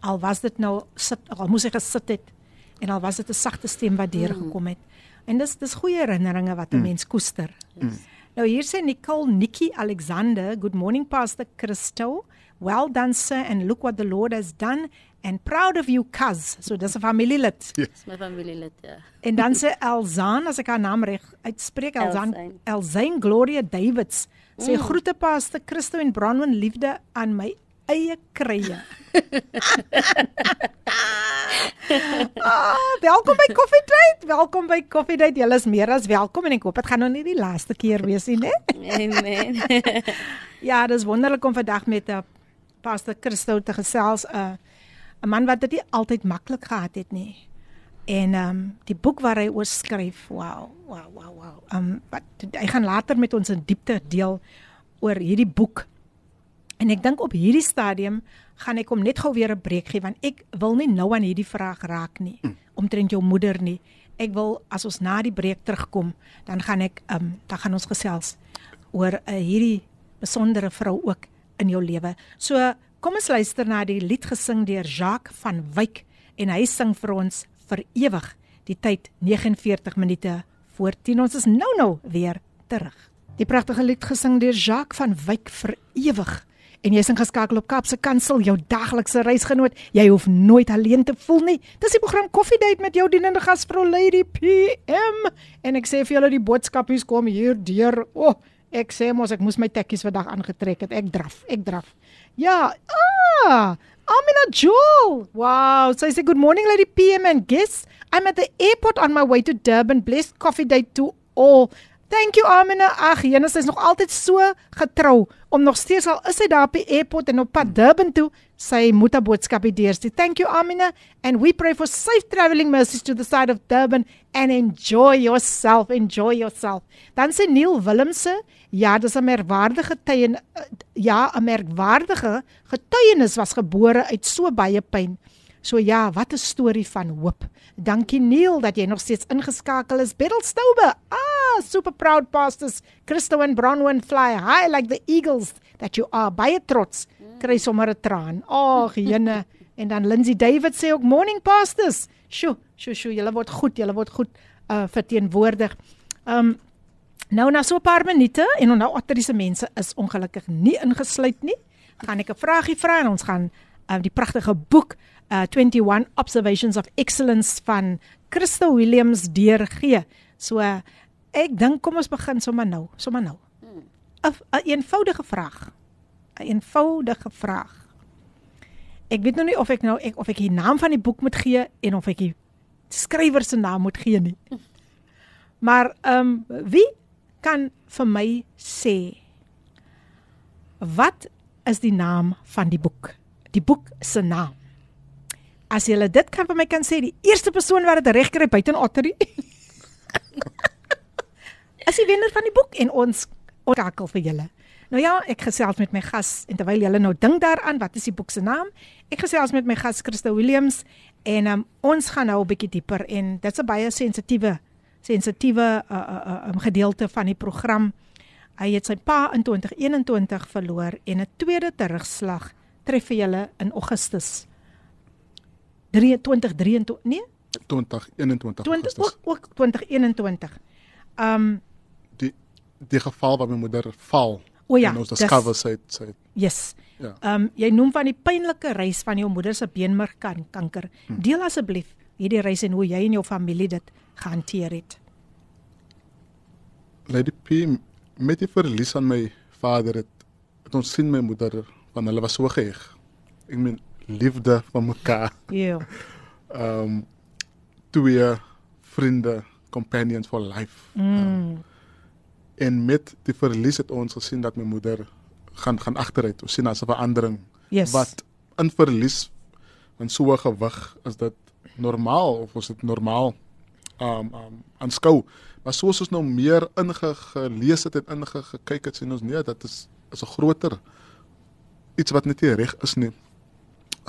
Al was dit nou sit al moes hy gesit het en al was dit 'n sagte stem wat deur gekom het. En dis dis goeie herinneringe wat 'n mm. mens koester. Yes. Nou hier sê Nicole Nikki Alexander, good morning Pastor Christo. Well done sir and look what the Lord has done and proud of you cuz. So dis 'n familielid. Dis my familielid, ja. En dan sê Elzaan, as ek haar naam reg uitspreek, Elzaan Elzaan. Elzaan Gloria Davids. Sê mm. groete Pastor Christo en Bronwyn liefde aan my eie krye. ah, welkom by Coffee Date. Welkom by Coffee Date. Julle is meer as welkom en ek hoop dit gaan nou nie die laaste keer wees nie, né? Amen. Ja, dis wonderlik om vandag met 'n uh, Pastor Christo te gesels, 'n uh, 'n man wat dit nie altyd maklik gehad het nie. En ehm um, die boek waar hy oor skryf, wow, wow, wow, wow. Ehm um, wat hy gaan later met ons in diepte deel oor hierdie boek. En ek dink op hierdie stadium gaan ek hom net gou weer 'n breek gee want ek wil nie nou aan hierdie vraag raak nie omtrent jou moeder nie. Ek wil as ons na die breek terugkom, dan gaan ek ehm um, dan gaan ons gesels oor uh, hierdie besondere vrou ook in jou lewe. So kom ons luister na die lied gesing deur Jacques van Wyk en hy sing vir ons vir ewig. Die tyd 49 minute voor 10. Ons is nou nou weer terug. Die pragtige lied gesing deur Jacques van Wyk vir ewig. En jy's ingeskakel op Kapse Kansel, jou daglikse reisgenoot. Jy hoef nooit alleen te voel nie. Dis die program Coffee Date met jou dienende gasvrou Lady PM. En ek sê vir julle die boodskapies kom hier deur. O, oh, ek sê mos ek moes my tekkies vandag aangetrek het. Ek draf, ek draf. Ja, ah, Amina Jewel. Wow, so I say good morning Lady PM and guests. I'm at the airport on my way to Durban. Blessed Coffee Date to all. Thank you Amina. Ag, Jenus is nog altyd so getrou om nog steeds al is hy daar die airport en op pad Durban toe, sy moet 'n boodskap hê deurstuur. Thank you Amina and we pray for safe travelling mercies to the side of Durban and enjoy yourself, enjoy yourself. Dan sê Neil Willemse, ja, dis 'n merkwaardige tye ja, 'n merkwaardige getuienis was gebore uit so baie pyn. So ja, wat 'n storie van hoop. Dankie Neil dat jy nog steeds ingeskakel is. Beryl Stoube. Ah, super proud pastors. Christo and Bronwyn fly high like the eagles that you are. Baie trots. Kry sommer 'n traan. Ag, jene. En dan Lindsay David sê ook morning pastors. Sjoe, sjoe, sjoe, julle word goed, julle word goed uh verteenwoordig. Um nou na so 'n paar minute en nou atteriese mense is ongelukkig nie ingesluit nie. gaan ek 'n vragie vra en ons gaan uh, die pragtige boek uh 21 Observations of Excellence van Christa Williams deurgee. So uh, ek dink kom ons begin sommer nou, sommer nou. 'n 'n eenvoudige vraag. 'n Eenvoudige vraag. Ek weet nou nie of ek nou ek of ek die naam van die boek moet gee en of ek die skrywer se naam moet gee nie. Maar ehm um, wie kan vir my sê wat is die naam van die boek? Die boek se naam. As jy dit kan vir my kan sê, die eerste persoon wat dit reg kry buite in Ottery. As jy wenner van die boek en ons orakel vir julle. Nou ja, ek gesels met my gas en terwyl julle nou dink daaraan, wat is die boek se naam? Ek gesels met my gas Christa Williams en um, ons gaan nou 'n bietjie dieper en dit's 'n baie sensitiewe sensitiewe uh, uh, uh, gedeelte van die program. Hy het sy pa in 2021 verloor en 'n tweede terugslag tref vir julle in Augustus 2023 nee 2021 20 ook, ook 2021. Um die die geval waar my moeder val. O ja, ons discover sy sy Yes. Ja. Um jy noem van die pynlike reis van jou moeder se beenmerg kan kanker. Hm. Deel asseblief hierdie reis en hoe jy en jou familie dit gehanteer het. Lady P met die verlies aan my vader het, het ons sien my moeder van hulle was so geheg. Ek meen liefde van mekaar. Ja. Um twee vriende, companions for life. Mm. Um, en met die verlies het ons gesien dat my moeder gaan gaan agteruit. Ons sien as 'n verandering Yes. wat in verlies van so 'n gewig is dit normaal of is dit normaal um um aanskou. Maar soos ons nou meer ingelees het en ingekyk het sien ons nee dat is is 'n groter iets wat net nie reg is nie.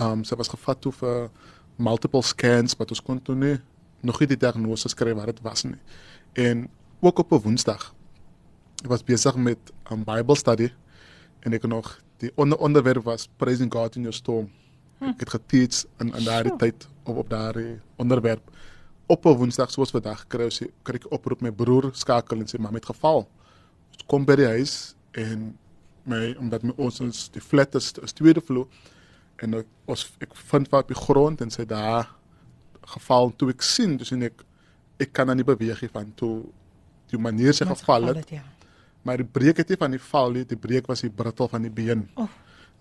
Um sy was gevat toe vir multiple scans wat ons kon toe nie nog nie die diagnose skryf wat dit was nie. En ook op 'n Woensdag ek was besig met 'n um, Bible study en ek nog die onder onderwerp was praising God in your storm. Hm. Ek het geteach in in daardie tyd op op daardie onderwerp op 'n Woensdag soos vandag kry ons kry ek oproep my broer skakel en sê maar met geval. Kom by die huis en my omdat my ons ons die flat is, is tweede vloer en ek, ons ek vind wat op die grond en sê daar geval toe ek sien dus en ek ek kan dan nie beweeg nie van toe die manier sy geval het. Ja. Maar die breek het nie van die val nie, die breek was die brittel van die been. Oh.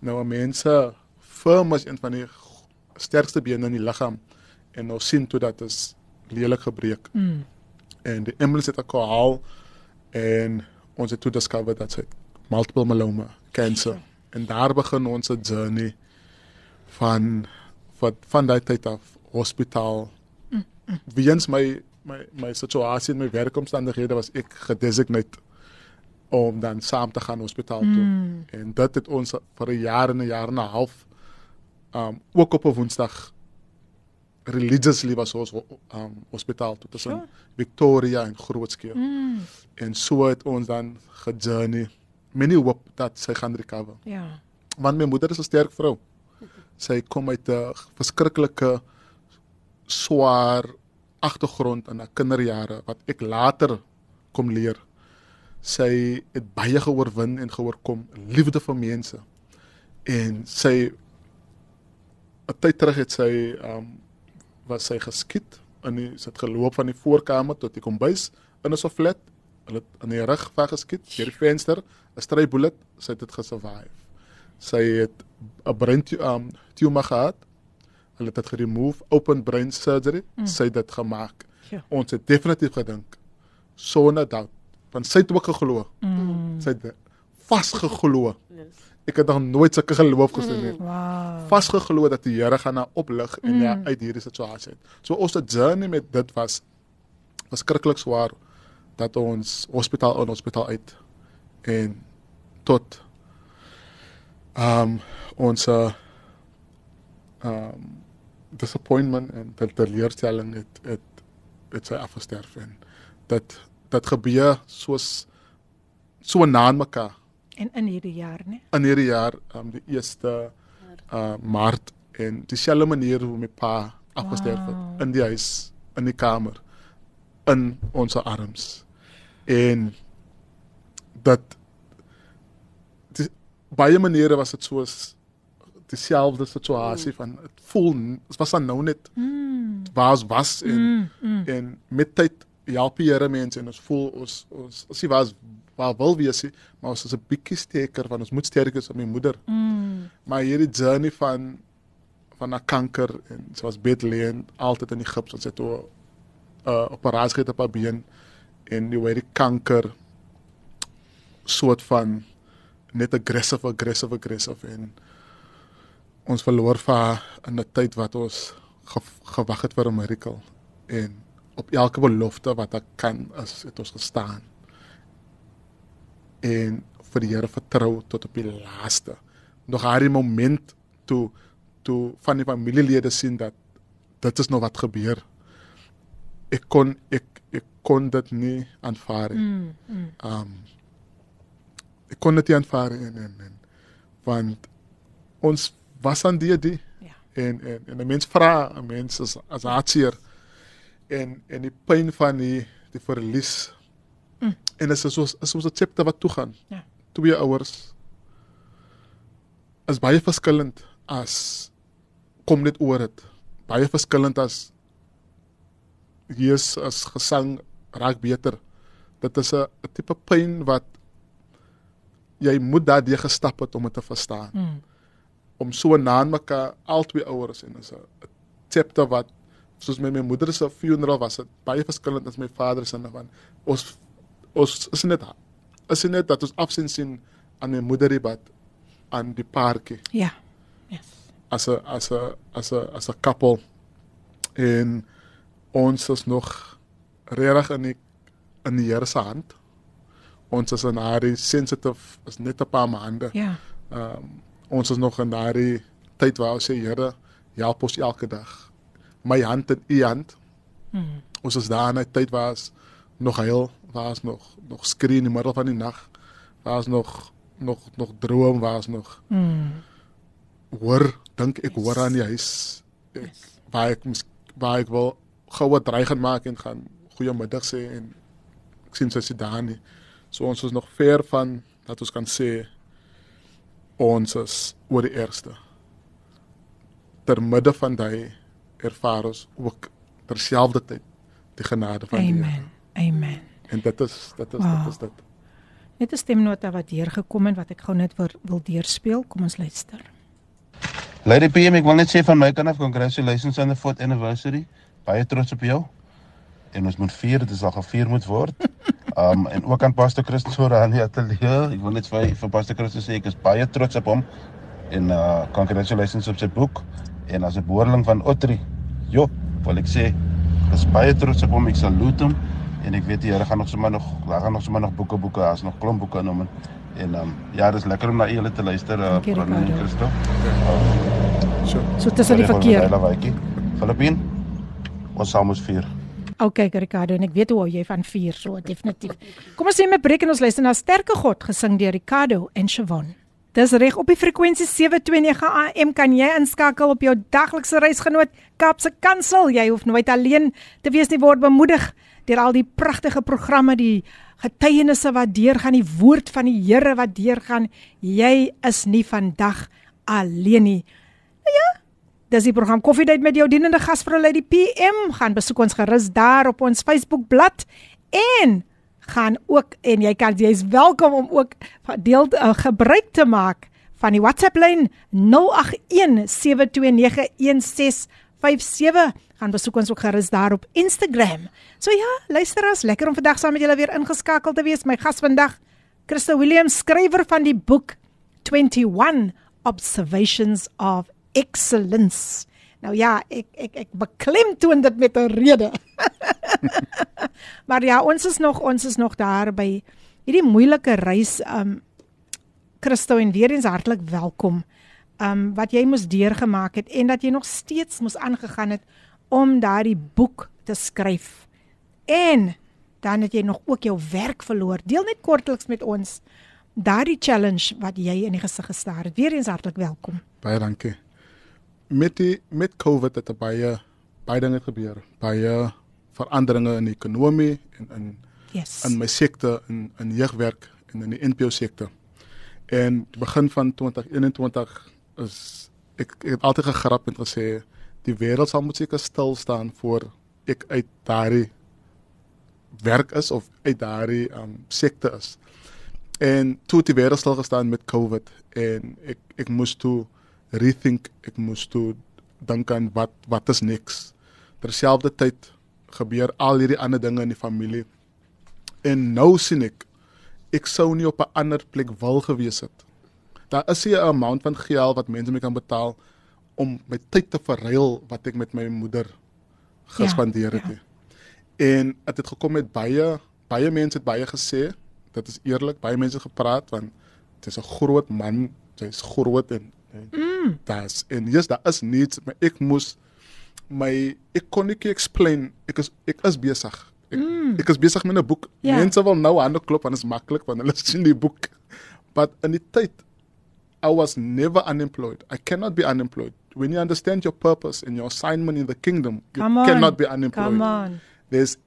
Nou mense firm is een van die sterkste bene in die liggaam en nou sien toe dat is lelik gebreek. Mm. En die ambulance het ek gehaal en ons het toe discover dat sy multiple myeloma, cancer. En daar begin ons 'n journey van wat van daai tyd af hospitaal. Mm. Mm. Weens my my my situasie en my werkomstandighede was ek gedesigneer om dan saam te gaan hospitaal toe. Mm. En dit het ons vir 'n jaar en 'n jaar en 'n half um ook op 'n Woensdag religiously was ons um hospitaal toe tussen sure. Victoria en Grootskeel. Mm. En so het ons dan gejourney many hope dat sy gaan recover. Ja. Want my moeder is 'n sterk vrou. Sy kom uit 'n verskriklike swaar agtergrond in haar kinderjare wat ek later kom leer. Sy het baie geoorwin en geoorkom, liefde vir mense. En sy 'n tyd terug het sy um was sy geskiet en sy het geloop van die voorkamer tot die kombuis in 'n so flat. Hulle in die rug weggeskiet deur die venster, 'n strybullet, sy het dit gesurvive. Sy het 'n brain um tumor gehad. Hulle het dit geremove, open brain surgery, mm. sy het dit gemaak. Ja. Ons het definitief gedink sonder doubt, want sy het ook geglo. Mm. Sy het vasgeglo. Yes ek het nog nooit sulke geloof gesien nie. Wow. Vasgeglo dat die Here gaan haar oplig en mm. ja, uit hierdie situasie uit. So ons journey met dit was was krikkelik swaar dat ons hospitaal in hospitaal uit en tot um, ons ehm um, disappointment en dat die leerstelling het het het sy afgesterf en dat dat gebeur soos so na mekaar En in hierdie jaar, né? In hierdie jaar, um die 1ste uh Maart en dieselfde manier hoe my pa afgesterf het wow. in die huis, in die kamer, in ons arms. En dat baie maniere was dit soos dieselfde situasie van dit voel dit was dan nou net mm. was was en mm, mm. en met tyd help die Here mense en ons voel ons ons as jy was waar wil wees nie, maar ons is 'n bietjie sterker van ons moet sterker is op my moeder. Mm. Maar hierdie journey van van 'n kanker en soos Bethlehem altyd in die gips ons het 'n uh, operasie gehad op haar been en die weer die kanker soort van net aggressive aggressive aggressive en ons verloor vir in 'n tyd wat ons ge, gewag het vir 'n miracle en op elke belofte wat ek kan as het ons gestaan en vir die Here vertrou tot op die laaste nog haar moment toe toe van die familielede sien dat dit is nou wat gebeur ek kon ek ek kon dit nie aanvaar nie. Mm, mm. Um ek kon dit nie aanvaar en, en, en want ons was aan die die ja. en en en 'n mens vra 'n mens as as hartseer en en die pyn van die die verlies. Mm. En dit is soos is ons 'n chapter wat toe gaan. Ja. Twee ouers is baie verskillend as kom dit oor dit. Baie verskillend as Jesus as gesang raak beter. Dit is 'n tipe pyn wat jy moet daardie gestap het om dit te verstaan. Mm. Om so na mekaar albei ouers en is 'n chapter wat soos met my moeder se funeral was dit baie verskillend as my vader se van ons ons is net is net dat ons afsien sien aan my moeder wat aan die parkie. Ja. Yes. As 'n as 'n as 'n as 'n couple en ons is nog regtig in die in die Here se hand. Ons is in daai sensitive is net 'n paar maande. Ja. Ehm um, ons is nog in daai tyd waar ons sê Here, help ons elke dag. My hand in u hand. Mm. Ons is daar in 'n tyd waar ons nog heel waar ons nog nog skree in die middel van die nag. Waar ons nog nog nog droom waar ons nog mm. hoor dink ek yes. hoor aan die huis ek, yes. waar ek waar ek wil goue dreigend maak en gaan goeiemiddag sê en ek sien sy sit daar nie. So ons is nog ver van dat ons kan sê ons is oor die eerste. Ter midde van daai ervaar ons ook terselfdertyd die genade van Amen. die Here. Amen. En dit is dit is wow. dit is dit. Net 'n stemnota wat hier gekom het wat ek gou net wil, wil deurspeel. Kom ons luister. Lady PM, ek wil net sê van my kant af congratulations on the 4th anniversary baie trots op jou. En ons moet vier, dit is al gevier moet word. Um en ook aan Pastor Christus voor aan die ateljee. Ek wil net vir vir Pastor Christus sê ek is baie trots op hom. En uh congratulations op sy boek en as 'n boerling van Otri. Jo, wil ek sê is baie trots op hom. Ek salute hom en ek weet die Here gaan nog sommer nog daar gaan nog sommer nog boeke boeke, as nog klomp boeke in hom. En um ja, dis lekker om na julle te luister, uh Christus. So, so tussen die verkeer. Filippin ons saam moet vier. OK Ricardo en ek weet hoe jy van vier so definitief. Kom ons sê met breek en ons luister na Sterke God gesing deur Ricardo en Shavon. Dis reg op die frekwensie 729 AM kan jy inskakel op jou daglikse reisgenoot Kapse Kansel. Jy hoef nooit alleen te wees nie word bemoedig deur al die pragtige programme die getuienisse wat deurgaan die woord van die Here wat deurgaan. Jy is nie vandag alleen nie. Nou ja, Dis die program Koffiedייט met jou dienende gasvrou Lady PM. Gaan besoek ons gerus daar op ons Facebook bladsy en gaan ook en jy kan jy's welkom om ook deel uh, gebruik te maak van die WhatsApp lyn 0817291657. Gaan besoek ons ook gerus daar op Instagram. So ja, luister as lekker om vandag saam met julle weer ingeskakel te wees. My gas vandag, Christo Williams, skrywer van die boek 21 Observations of excellence. Nou ja, ek ek ek beklemtoon dit met 'n rede. maar ja, ons is nog ons is nog daar by hierdie moeilike reis um Christo en weer eens hartlik welkom. Um wat jy moes deurgemaak het en dat jy nog steeds moes aangegaan het om daardie boek te skryf. En dan het jy nog ook jou werk verloor. Deel net kortliks met ons daardie challenge wat jy in die gesig gestaar het. Weer eens hartlik welkom. Baie dankie met die met COVID het er baie baie dinge gebeur. Baie veranderinge in die ekonomie en in yes. in my sektor in in jeugwerk en in die NPO sektor. En die begin van 2021 is ek, ek het altyd gegrap en gesê die wêreld sal moet seker stil staan voor ek uit daardie werk is of uit daardie um sekte is. En toe het die wêreld stil gestaan met COVID en ek ek moes toe rethink, ek moes toe dink aan wat wat is niks. Terselfdertyd gebeur al hierdie ander dinge in die familie. En nou sien ek ek sou nie op 'n ander plek wil gewees het. Daar is 'n amount van geld wat mense my kan betaal om my tyd te verruil wat ek met my moeder gespandeer het. Ja, Ja. En dit het gekom met baie baie mense het baie gesê, dit is eerlik, baie mense gepraat van dit is 'n groot man, hy's groot en mm. daar's en yes, daar is niets, maar ek moes my ek kon nie explain, ek is ek is besig. Ek, mm. ek is besig met 'n boek. Ja. Mense wil nou hande klop want dit is maklik want hulle sien die boek. But in die tyd I was never unemployed. I cannot be unemployed. When you understand your purpose and your assignment in the kingdom, you Come on. cannot be unemployed. Come on. There's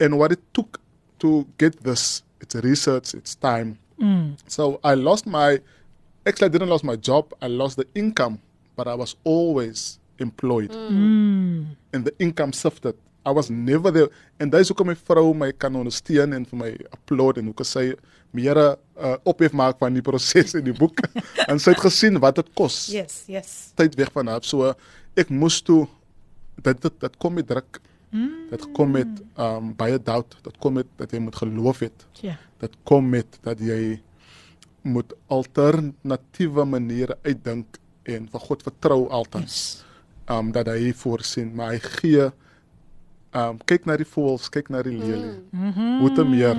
and what it took to get this, it's research, it's time. Mm. So I lost my actually I didn't lose my job, I lost the income, but I was always employed. Mm. And the income shifted. I was never there. En dis hoekom my vrou my kan ondersteun en vir my applaud en hoekom sy meer uh, ophef maak van die proses in die boek. en sy het gesien wat dit kos Yes, yes. tyd weg van haar. So ek moes toe dit dit, dit kom met druk. Mm. Dit kom met um baie doubt. Dit kom met dat jy moet geloof het. Ja. Dit kom met dat jy moet alternatiewe maniere uitdink en vir God vertrou altyd. Yes. Um dat hy voorsien, maar hy gee um kyk na die voëls, kyk na die lelie. Mm -hmm. Hoe te meer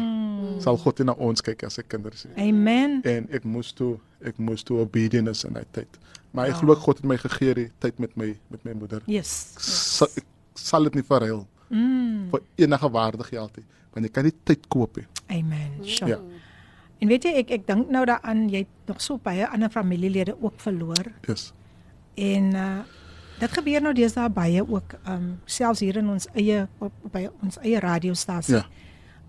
sal God na ons kyk as sy kinders. Amen. En ek moes toe ek moes toe obedience in daai tyd. Maar ek glo God het my gegee die tyd met my met my moeder. Yes. Sal, ek sal dit nie verruil Mm. vir enige waarde geld nie, want jy kan nie tyd koop nie. Amen. Sure. Ja. En weet jy ek ek dink nou daaraan jy het nog so baie ander familielede ook verloor Yes. en uh dit gebeur nou deesdae baie ook um selfs hier in ons eie op, op by ons eie radiostasie. Ja.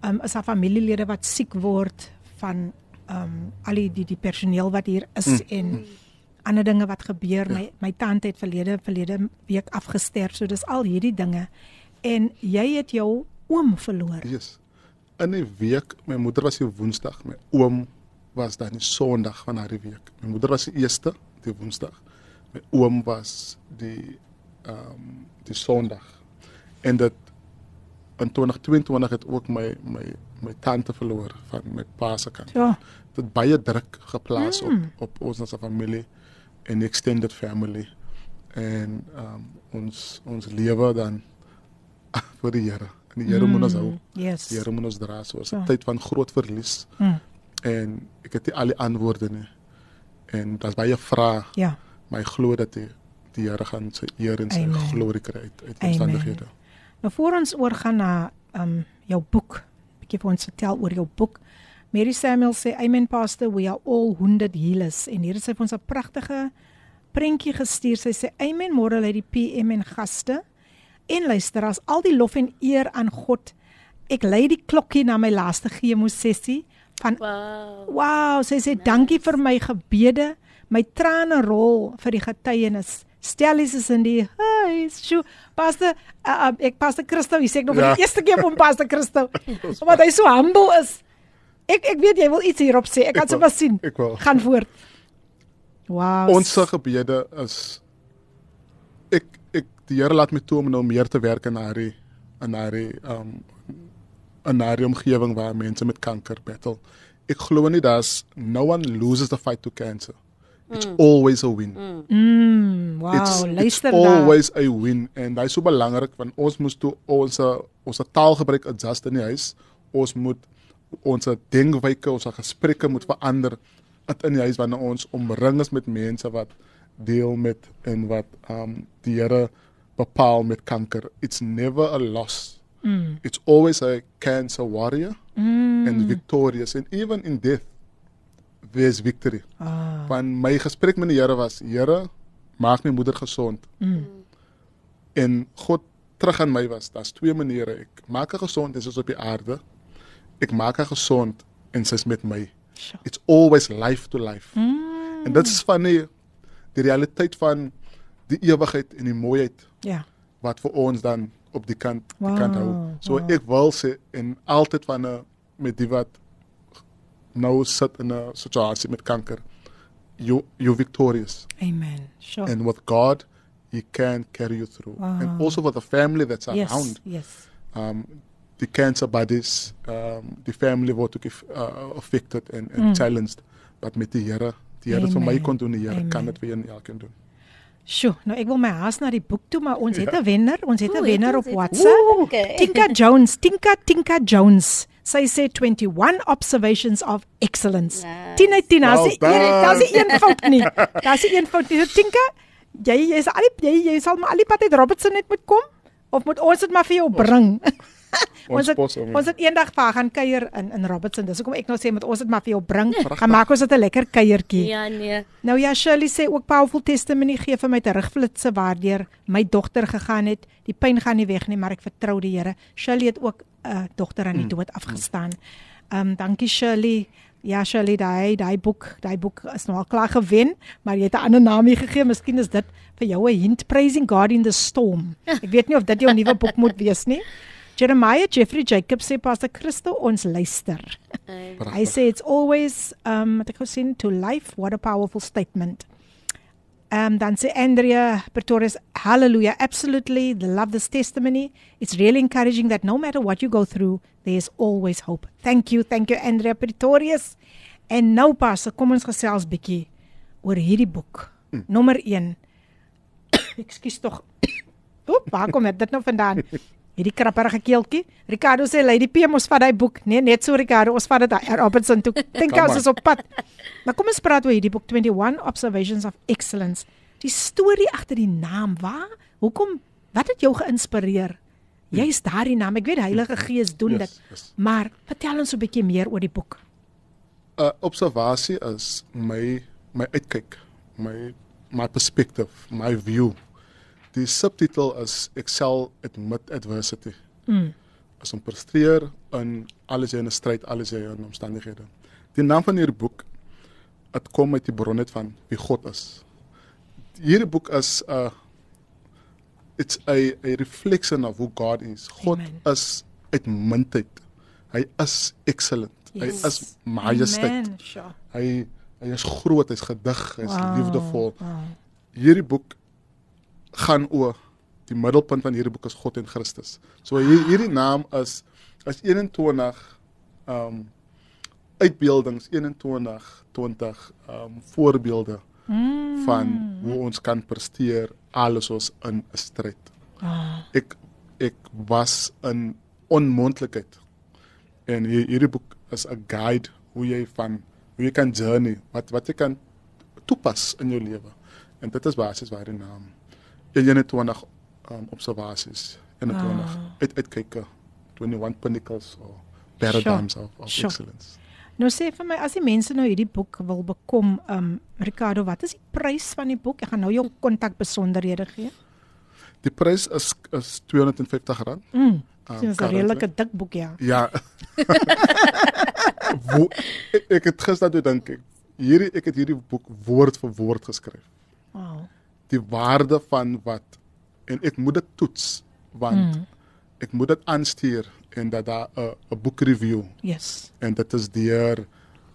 Um is daar familielede wat siek word van um al die die, die personeel wat hier is mm. en ander dinge wat gebeur. Ja. My my tante het verlede verlede week afgesterf. So dis al hierdie dinge. En jy het jou oom verloor. Yes. In 'n week, my moeder was hier Woensdag, my oom was dan die Sondag van daardie week. My moeder was die eerste, die Woensdag. My oom was die ehm um, die Sondag. En dit in 2022 het ook my my my tante verloor van my pa se kant. Ja. Dit baie druk geplaas mm. op op ons as 'n familie en extended family en um, ons ons lewe dan vir die Here. En die Here mm. moet ons hou. Yes. Die Here moet ons dra so 'n Ja. tyd van groot verlies Mm. en ek het nie al die antwoorde nie. En daar's baie vrae, Ja. maar ek glo dat die die Here gaan sy eer en sy Amen. glorie kry uit uit omstandighede. Nou voor ons oorgaan na um jou boek, bietjie vir ons vertel oor jou boek. Mary Samuel sê, "Amen pastor, we are all wounded healers." En hier het sy vir ons 'n pragtige prentjie gestuur. Sy sê, "Amen, môre lê die PM en gaste en luisteraars, al die lof en eer aan God. Ek lei die klokkie na my laaste chemo sessie van Wow. Wow, sy sê dankie vir my gebede, my trane rol vir die getuienis. Stellies is in die huis. Sjoe, pastor, uh, uh, ek pastor Christo, ek sê ek nog Ja. die eerste keer van pastor Christo. Omdat hy so humble is. Ek ek weet jy wil iets hierop sê. Ek kan Ek wil, sommer sien. ek wil. Gaan voort. Wow. Ons gebede is ek die Here laat my toe om nou meer te werk in daardie in daardie um in daardie omgewing waar mense met kanker battle. Ek glo nie daar's no one loses the fight to cancer. It's mm. always a win. Mm. mm, wow, it's, luister it's daar. always a win en dit is so belangrik want ons moet toe ons ons taalgebruik adjust in die huis. Ons moet ons denkwyke, ons gesprekke moet verander in die huis wanneer ons omring is met mense wat deel met en wat um die Here bepaal met kanker. It's never a loss. Mm. It's always a cancer warrior Mm. and victorious and even in death there's victory. Ah. Van my gesprek met die Here was, Here, maak my moeder gesond. Mm. En God terug aan my was, daar's twee maniere. Ek maak haar gesond en sy is op die aarde. Ek maak haar gesond en sy is met my. It's always life to life. Mm. En dit is van die die realiteit van die ewigheid en die mooiheid Ja. wat vir ons dan op die kant die Wow, kant hou. So wow. ek wil sê en altyd van 'n met die wat nou sit in 'n situasie met kanker. You you victorious Amen. Sure. and with God he can carry you through. Wow. And also for the family that's yes. around. Yes. Um the cancer buddies, um die family word ook uh, affected and, and mm. challenged. But met die Here, die Here vir my kon doen, die Here kan dit vir een elkeen doen. Sjoe, nou ek wil my haas na die boek toe, maar ons het 'n wenner. Ons het 'n wenner op WhatsApp. Okay. Tinka Jones, Tinka Tinka Jones. Sy sê 21 observations of excellence. Nice. Tina Tina, Well sy daar's done. nie een fout nie. Daar's nie een fout nie. Tinka, jy jy's al die jy, jy sal maar al die pad uit Robertson net moet kom of moet ons dit maar vir jou bring? Ons het, pos om- ons het eendag vir gaan kuier in in Robertson. Dis hoekom ek nou sê met ons dit maar vir jou bring. Gaan maak ons dit 'n lekker kuiertjie. Ja nee. Nou ja, Shirley sê ook powerful testimony gee vir my terugflitse waardeur my dogter gegaan het. Die pyn gaan nie weg nie, maar ek vertrou die Here. Shirley het ook 'n uh, dogter aan die dood afgestaan. Ehm um, dankie Shirley. Ja, Shirley, daai daai boek, daai boek is nou al klaar gewen, maar jy het 'n ander naam gegee. Miskien is dit vir jou 'n hint praising God in the storm. Ek weet nie of dit jou nuwe boek moet wees nie. Jeremiah Jeffrey Jacob sê Pastor Christo ons luister. I say it's always um wat ek gesien to life what a powerful statement. Um dan sê Andrea Pretorius hallelujah absolutely the love this testimony. It's really encouraging that no matter what you go through there's always hope. Thank you, thank you Andrea Pretorius. En nou pas, kom ons gesels bietjie oor hierdie boek. Mm. Nommer 1. Ekskuus tog. Oep, waar kom dit nou vandaan? Hierdie krapperige keeltjie. Ricardo sê Lady P mos vat daai boek. Nee, net so Ricardo, ons vat dit daar Robertson toe. Dink ons on. is op pad. Maar kom ons praat oor hierdie boek 21 Observations of Excellence. Die storie agter die naam. Waar? Hoekom? Wat het jou geïnspireer? Jy's daardie naam. Ek weet Heilige Gees doen Yes, dit. yes. Maar vertel ons 'n bietjie meer oor die boek. 'n uh, observasie is my my uitkyk, my my perspective, my view. Die subtitel is Excel amid adversity. Mm. As om presteer in alles jy in 'n stryd, alles jy in omstandighede. Die naam van hierdie boek dit kom uit die bron net van wie God is. Hierdie boek is 'n uh, it's a a reflection of who God is. God Amen. is uitmuntend. Hy is excellent. Hy Yes. is majesteit. Sure. Hy hy is groot, hy's gedig, hy's Wow, liefdevol. wow. Hierdie boek gaan oor die middelpunt van hierdie boek is God en Christus. So hier, hierdie naam is is 21 ehm um, uitbeeldings 21 20 ehm um, voorbeelde Mm. van hoe ons kan presteer alles ons in 'n stryd. Ah, Ek ek was in onmoontlikheid. En hier, hierdie boek is 'n guide hoe jy van hoe jy kan journey, wat wat jy kan toepas in jou lewe. En dit is basies waar die naam 21 um, observasies 21 Ah. uit uitkyke 21 pinnacles or paradigms of, of Sure. excellence. Nou sê vir my as die mense nou hierdie boek wil bekom, um Ricardo, wat is die prys van die boek? Ek gaan nou jou kontak besonderhede gee. Die prys is is 250 rand. Mm. Um, Dis 'n redelike dik boek ja. Ja. Wo, ek, ek het gister toe dink ek hierdie ek het hierdie boek woord vir woord geskryf. Wow. Die waarde van wat en ek moet dit toets want mm. ek moet dit aanstuur en dat daar 'n 'n boek review Yes. en dit is deur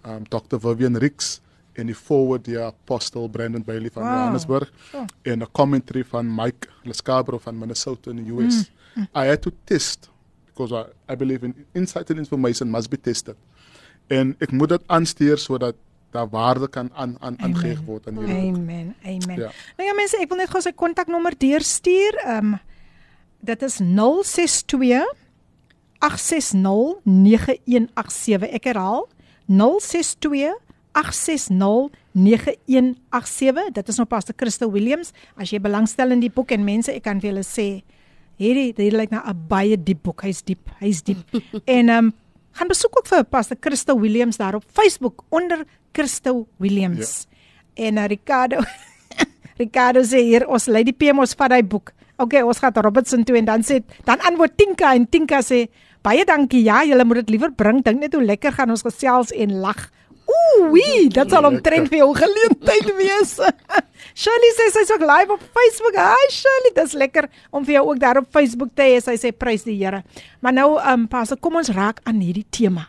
um, Dr Vivian Rix en die forward deur Apostle Brandon Bailey van Wow. Johannesburg Sure. en 'n commentary van Mike Lescabro van Minnesota in the US. Mm. I had to test because I, I believe in insight and information must be tested. En ek moet dit aanstuur sodat daar waarde kan aan aan aangeeg word aan hierdie. Amen. Amen. Ja. Nou ja mense, ek wil net gou sy kontaknommer deurstuur. Ehm um, dit is 062 860 9187. Ek herhaal 062 860 9187. Dit is nou Pastor Christo Williams. As jy belangstel in die boek en mense, ek kan vir julle sê hierdie hierdie lyk na 'n baie diep boek. Hy's diep. Hy's diep. en ehm um, gaan besoek ook vir Pastor Christo Williams daar op Facebook onder Christo Williams. Ja. En uh, Ricardo Ricardo sê hier ons lei die PM ons vat daai boek. Okay, ons gaan Robertson toe en dan sê dan antwoord Tinka en Tinka sê baie dankie. Ja, julle moet dit liewer bring. Dink net hoe lekker gaan ons gesels en lag. Ooh, wee, dit sal omtrent vir jou geleentheid wees. Shirley sê sy's ook live op Facebook. Hi Shirley, dis lekker om vir jou ook daar op Facebook te hê. Sy sê prys die Here. Maar nou, ehm um, pas, kom ons raak aan hierdie tema.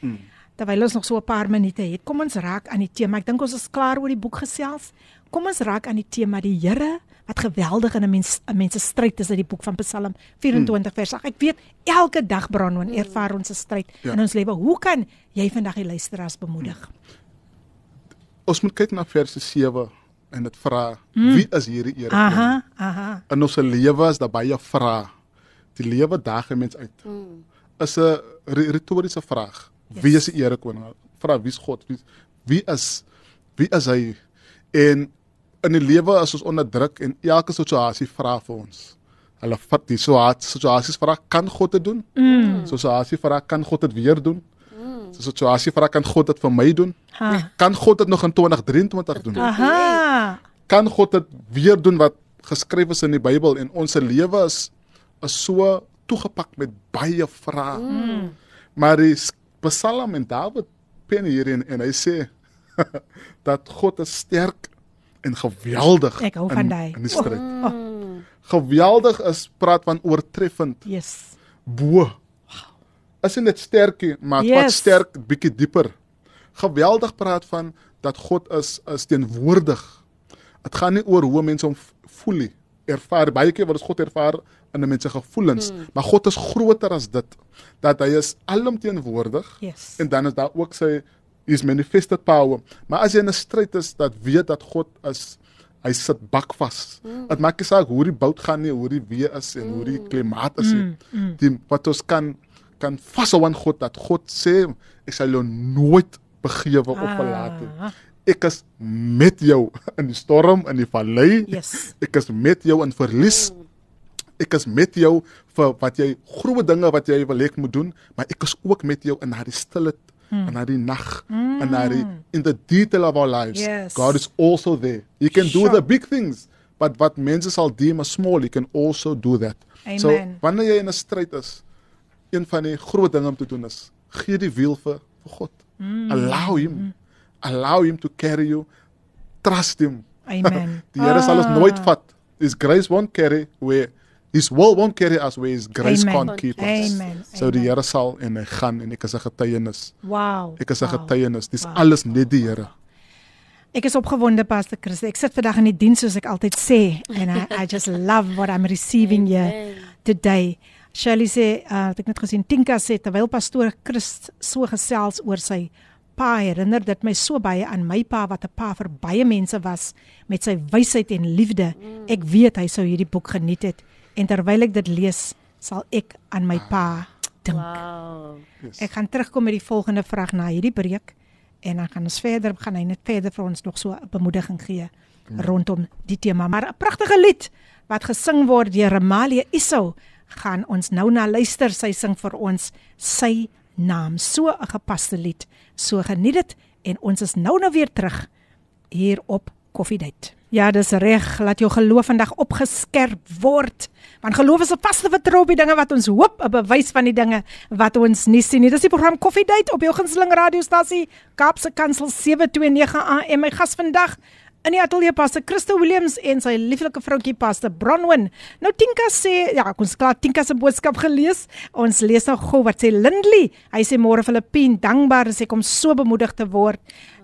Hmm. Terwyl ons nog so 'n paar minute het, kom ons raak aan die tema. Ek dink ons is klaar oor die boek gesels. Kom ons raak aan die tema die Here wat geweldig in 'n mens 'n mens se stryd is uit die boek van Psalm 24 hmm. vers 8. Ek weet elke dag Bronwen ervaar ons 'n stryd ja. in ons lewe. Hoe kan jy vandag die luisteraars bemoedig? Hmm. Ons moet kyk na vers 7 en dit vra mm. wie is hierdie Here? Aha, aha. In ons lewe is daar baie vrae. Die lewe daag 'n mens uit. Mm. Is 'n retoriese vraag. Yes. Wie is die Here koning? Vra wie's God? Wie wie is wie is hy? En in die lewe is ons onderdruk en elke situasie vra vir ons. Hulle vat die situasies vra kan God dit doen? Mm. Situasie vra kan God dit weer doen? So situasie vra kan God dit vir my doen? Ha. Kan God dit nog in 2023 doen? Aha. Kan God dit weer doen wat geskryf is in die Bybel en ons se lewe is is so toegepak met baie vrae. Mm. Maar die Psalm en Dawid pen hierin en hy sê dat God is sterk en geweldig Ek hou van daai. In die stryd. Oh. Oh. Geweldig is praat van oortreffend. Yes. Bo is dit sterkie, maar yes. wat sterk bietjie dieper. Geweldig praat van dat God is is teenwoordig. Dit gaan nie oor hoe mense hom voel nie. Ervaar baie keer wat God ervaar in 'n mens se gevoelens, hmm. maar God is groter as dit. Dat hy is alomteenwoordig. Yes. En dan is daar ook sy is manifested power. Maar as jy in 'n stryd is, dat weet dat God is hy sit bakvas. Dit mm. maak nie saak hoe die bout gaan nie, hoe die weer is en mm. hoe die klimaat is nie. Mm. Mm. Die wat ons kan kan vashou aan God dat God sê ek sal jou nooit begewe of verlaat nie. Ah. Ek is met jou in die storm in die vallei. Yes. Ek is met jou in verlies. Ek is met jou vir wat jy groot dinge wat jy wil hê moet doen, maar ek is ook met jou in daardie stilte mm. in daardie nag mm. in daardie in the detail of our lives. Yes. God is also there. You can sure. do the big things, but what mense sal deem as small, you can also do that. Amen. So wanneer jy in 'n stryd is, een van die groot dinge om te doen is gee die wiel vir vir God. Mm. Allow him. Mm. Allow him to carry you. Trust him. Amen. die Here sal ons nooit vat. His grace won't carry where his will won't carry us where his grace Amen. can't keep us. Amen. So die Here sal en hy gaan en ek is 'n getuienis. Wow. Ek is 'n wow. getuienis. Dis wow. alles net die Here. Ek is opgewonde Pastor Chris. Ek sit vandag in die diens soos ek altyd sê and I, I just love what I'm receiving here today. Shirley sê, uh, ek het net gesien Tinka sê terwyl pastoor Christ so gesels oor sy pa herinner dit my so baie aan my pa wat 'n pa vir baie mense was met sy wysheid en liefde. Ek weet hy sou hierdie boek geniet het en terwyl ek dit lees, sal ek aan my pa dink. Wow. Yes. Ek gaan terugkom met die volgende vraag na hierdie breek en dan gaan ons verder gaan hy net verder vir ons nog so 'n bemoediging gee mm. rondom die tema. Maar 'n pragtige lied wat gesing word deur Ramalia Isou gaan ons nou na luister. Sy sing vir ons sy naam. So 'n gepaste lied. So geniet dit en ons is nou nou weer terug hier op Koffiedייט. Ja, dis reg. Laat jou geloof vandag opgeskerp word. Want geloof is 'n vaste vertroue op die dinge wat ons hoop, 'n bewys van die dinge wat ons nie sien nie. Dis die program Coffee Date op jou gunsteling radiostasie Kaapse Kansel 729 AM. My gas vandag in die ateljee paste Christo Williams en sy lieflike vroutjie paste Bronwyn. Nou Tinka sê, ja, ons klaar Tinka se boodskap gelees. Ons lees nou gou wat sê Lindley. Hy sê môre Filippine, dankbaar is ek om so bemoedig te word.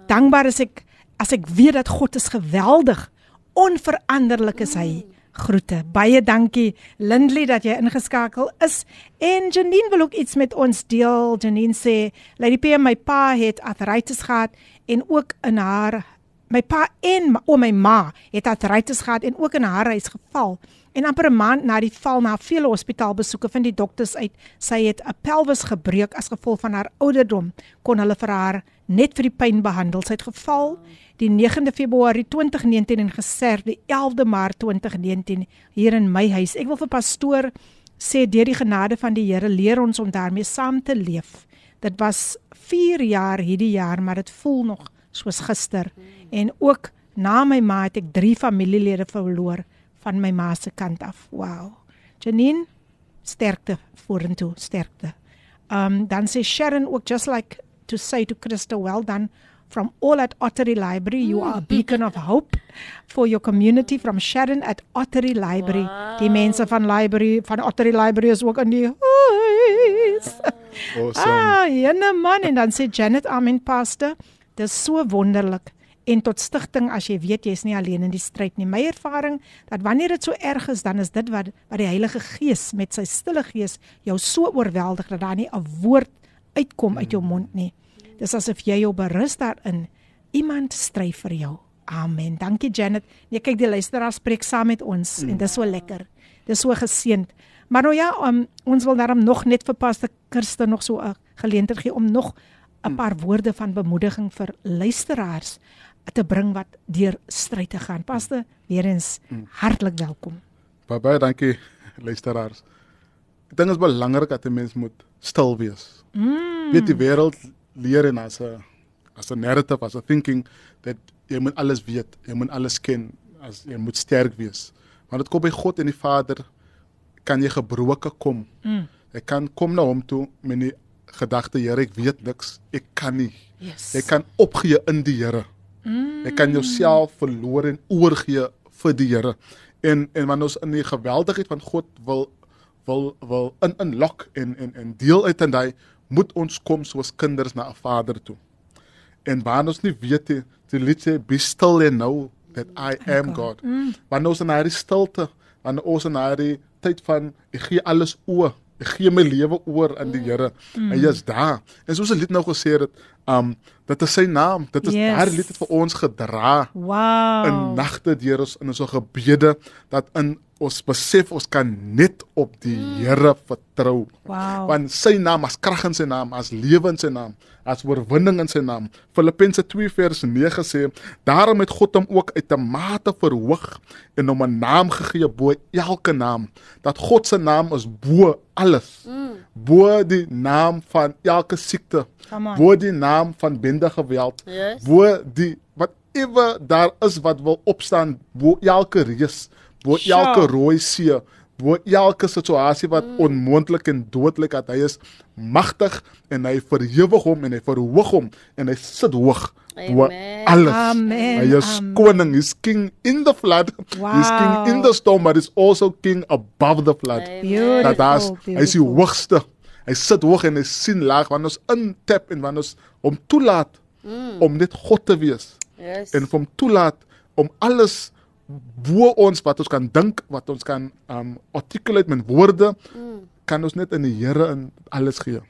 Dankbaar is ek as ek weet dat God is geweldig. Onveranderlik is hy. Groete. Baie dankie Lindley dat jy ingeskakel is. En Janine wil ook iets met ons deel. Janine sê, "Lady P, my pa het arthritis gehad en ook in haar My pa en o my ma het artritis gehad en ook in haar huis geval. En amper 'n maand na die val na vele hospitaalbesoeke vind die dokters uit sy het 'n pelvis gebreek as gevolg van haar ouderdom. Kon hulle vir haar net vir die pyn behandel. Sy het geval die 9de Februarie 2019 en gesterf die 11de Maart 2019 hier in my huis. Ek wil vir pastoor sê deur die genade van die Here leer ons om daarmee saam te leef. Dit was 4 jaar hierdie jaar, maar dit voel nog soos gister. En ook na my ma het ek 3 familielede verloor van my ma se kant af. Wow. Janine, sterkte vorentoe, sterkte. Um dan sê Sharon ook just like to say to Crystal well done from all at Ottery Library. You are a beacon of hope for your community from Sharon at Ottery Library. Wow. Die mense van library van Ottery Library is ook in die huis. Awesome. Ah, jene man en dan sê Janet Amen pastor, dis so wonderlik en tot stigting as jy weet jy's nie alleen in die stryd nie. My ervaring dat wanneer dit so erg is, dan is dit wat wat die Heilige Gees met sy stille gees jou so oorweldig dat daar nie 'n woord uitkom uit jou mond nie. Dis asof jy jou berus daarin. Iemand stry vir jou. Amen. Dankie Janet. Nee, kyk die luisteraar spreek saam met ons mm. en dis so lekker. Dis so geseënd. Maar nou ja, um, ons wil daarom nog net vir Pastor Kirsten nog so 'n geleentheid gee om nog 'n paar woorde van bemoediging vir luisteraars te bring wat deur stryd te gaan. Pastor, weer eens mm. hartlik welkom. Baie baie dankie luisteraars. Ek dink dit is belangrik dat 'n mens moet stil wees. Mm. Weet die wêreld leer en as 'n as 'n narrative, as 'n thinking dat jy moet alles weet, jy moet alles ken, as jy moet sterk wees. Maar dit kom by God en die Vader kan jy gebroke kom. Mm. Jy kan kom na hom toe met die gedagte, Here, ek weet niks, ek kan nie. Yes. Jy kan opgee in die Here. Mm. Jy kan jouself verloor en oorgee vir die Here. En en wanneer ons in die geweldigheid van God wil wil wil in inlok en en en deel uit en hy moet ons kom soos kinders na 'n Vader toe. En wanneer ons nie weet nie, die lied sê be still and know that I am God. Mm. Wanneer ons in hierdie stilte, wanneer ons in hierdie tyd van ek gee alles oor, ek gee my lewe oor aan die Here. Mm. Hy is daar. En soos 'n lied nou gesê het, um dit is sy naam. Dit is Yes. daardie lied het vir ons gedra Wow. in nagte deur ons in ons gebede dat in ons besef ons kan net op die Here vertrou. Wow. Want sy naam as krag in sy naam, as lewe in sy naam, as oorwinning in sy naam. Filippense 2 vers 9 sê, daarom het God hom ook uit 'n mate verhoog en hom 'n naam gegee bo elke naam, dat God se naam is bo alles. Bo die naam van elke siekte, bo die naam van bende geweld, Yes. bo die whatever daar is wat wil opstaan, bo elke reus, bo Sure. elke rooi see, bo elke situasie wat mm. onmoontlik en dodelik dat hy is magtig en hy verhewig hom en hy verhoog hom en hy sit hoog bo Amen. alles. Amen. Hy is Amen. koning, he's king in the flood. Wow. He's king in the storm, but he's also king above the flood. Beautiful. Dat daar's hy is die beautiful. hoogste. Hy sit hoog en hy sien laag wanneer ons intap en wanneer ons hom toelaat mm. om net God te wees Yes. en hom toelaat om alles bo ons wat ons kan dink, wat ons kan um articulate met woorde, Mm. kan ons net in die Here in alles gee.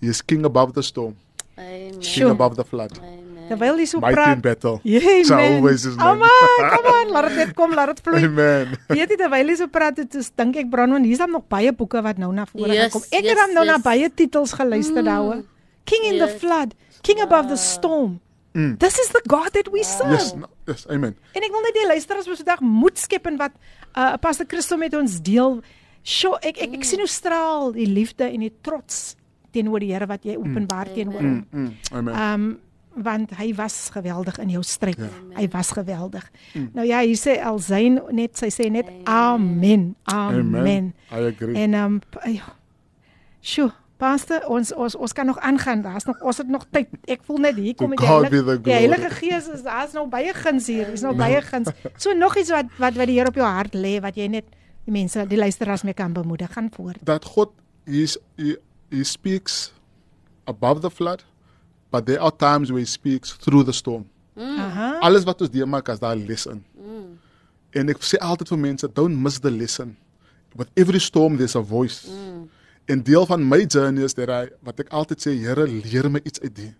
He is king above the storm, Amen. king Sure. above the flood. Amen. Terwyl jy so Mighty in praat. battle. Yeah, So man. always his name. Amen. Kom aan, laat dit net kom, laat dit vloei. Amen. Weet jy terwyl jy so praat, dit is dink ek Bronwyn, hier's dan nog baie boeke wat nou na vore Yes, gekom. Ek yes, het dan nou na yes. baie titels geluister daaroor. King in the Yes. flood, King above the storm. Mm. This is the God that we serve. Yes, no, yes, amen. En ek wil net die luisteraars vir vandag moed skep in wat uh Pastor Christo met ons deel. Sjoe, ek ek, ek sien hoe straal die liefde en die trots teenoor die Here wat jy openbaar teenoor hom. Mm, mm, amen. Um want hy was geweldig in jou stryd. Ja. Hy was geweldig. Mm. Nou ja, hier sê Elzyn net sy sê net amen. Amen. amen. I agree. En um sjoe, Pastor, ons ons ons kan nog aangaan. Daar's nog ons het nog tyd. Ek voel net hier kom die Heilige, die. Heilige Gees is daar's nog baie guns hier. Is nog baie guns. So nog iets wat wat wat die Here op jou hart lê wat jy net die mense, die luisteraars mee kan bemoedig. Gaan voort. that God is he, he speaks above the flood, but there are times where he speaks through the storm. Aha. Alles wat ons deurmaak as daar les in. En ek sê altyd vir mense, don't miss the lesson. With every storm there's a voice. En deel van my journey is dat hy wat ek altyd sê, Here, leer my iets uit die.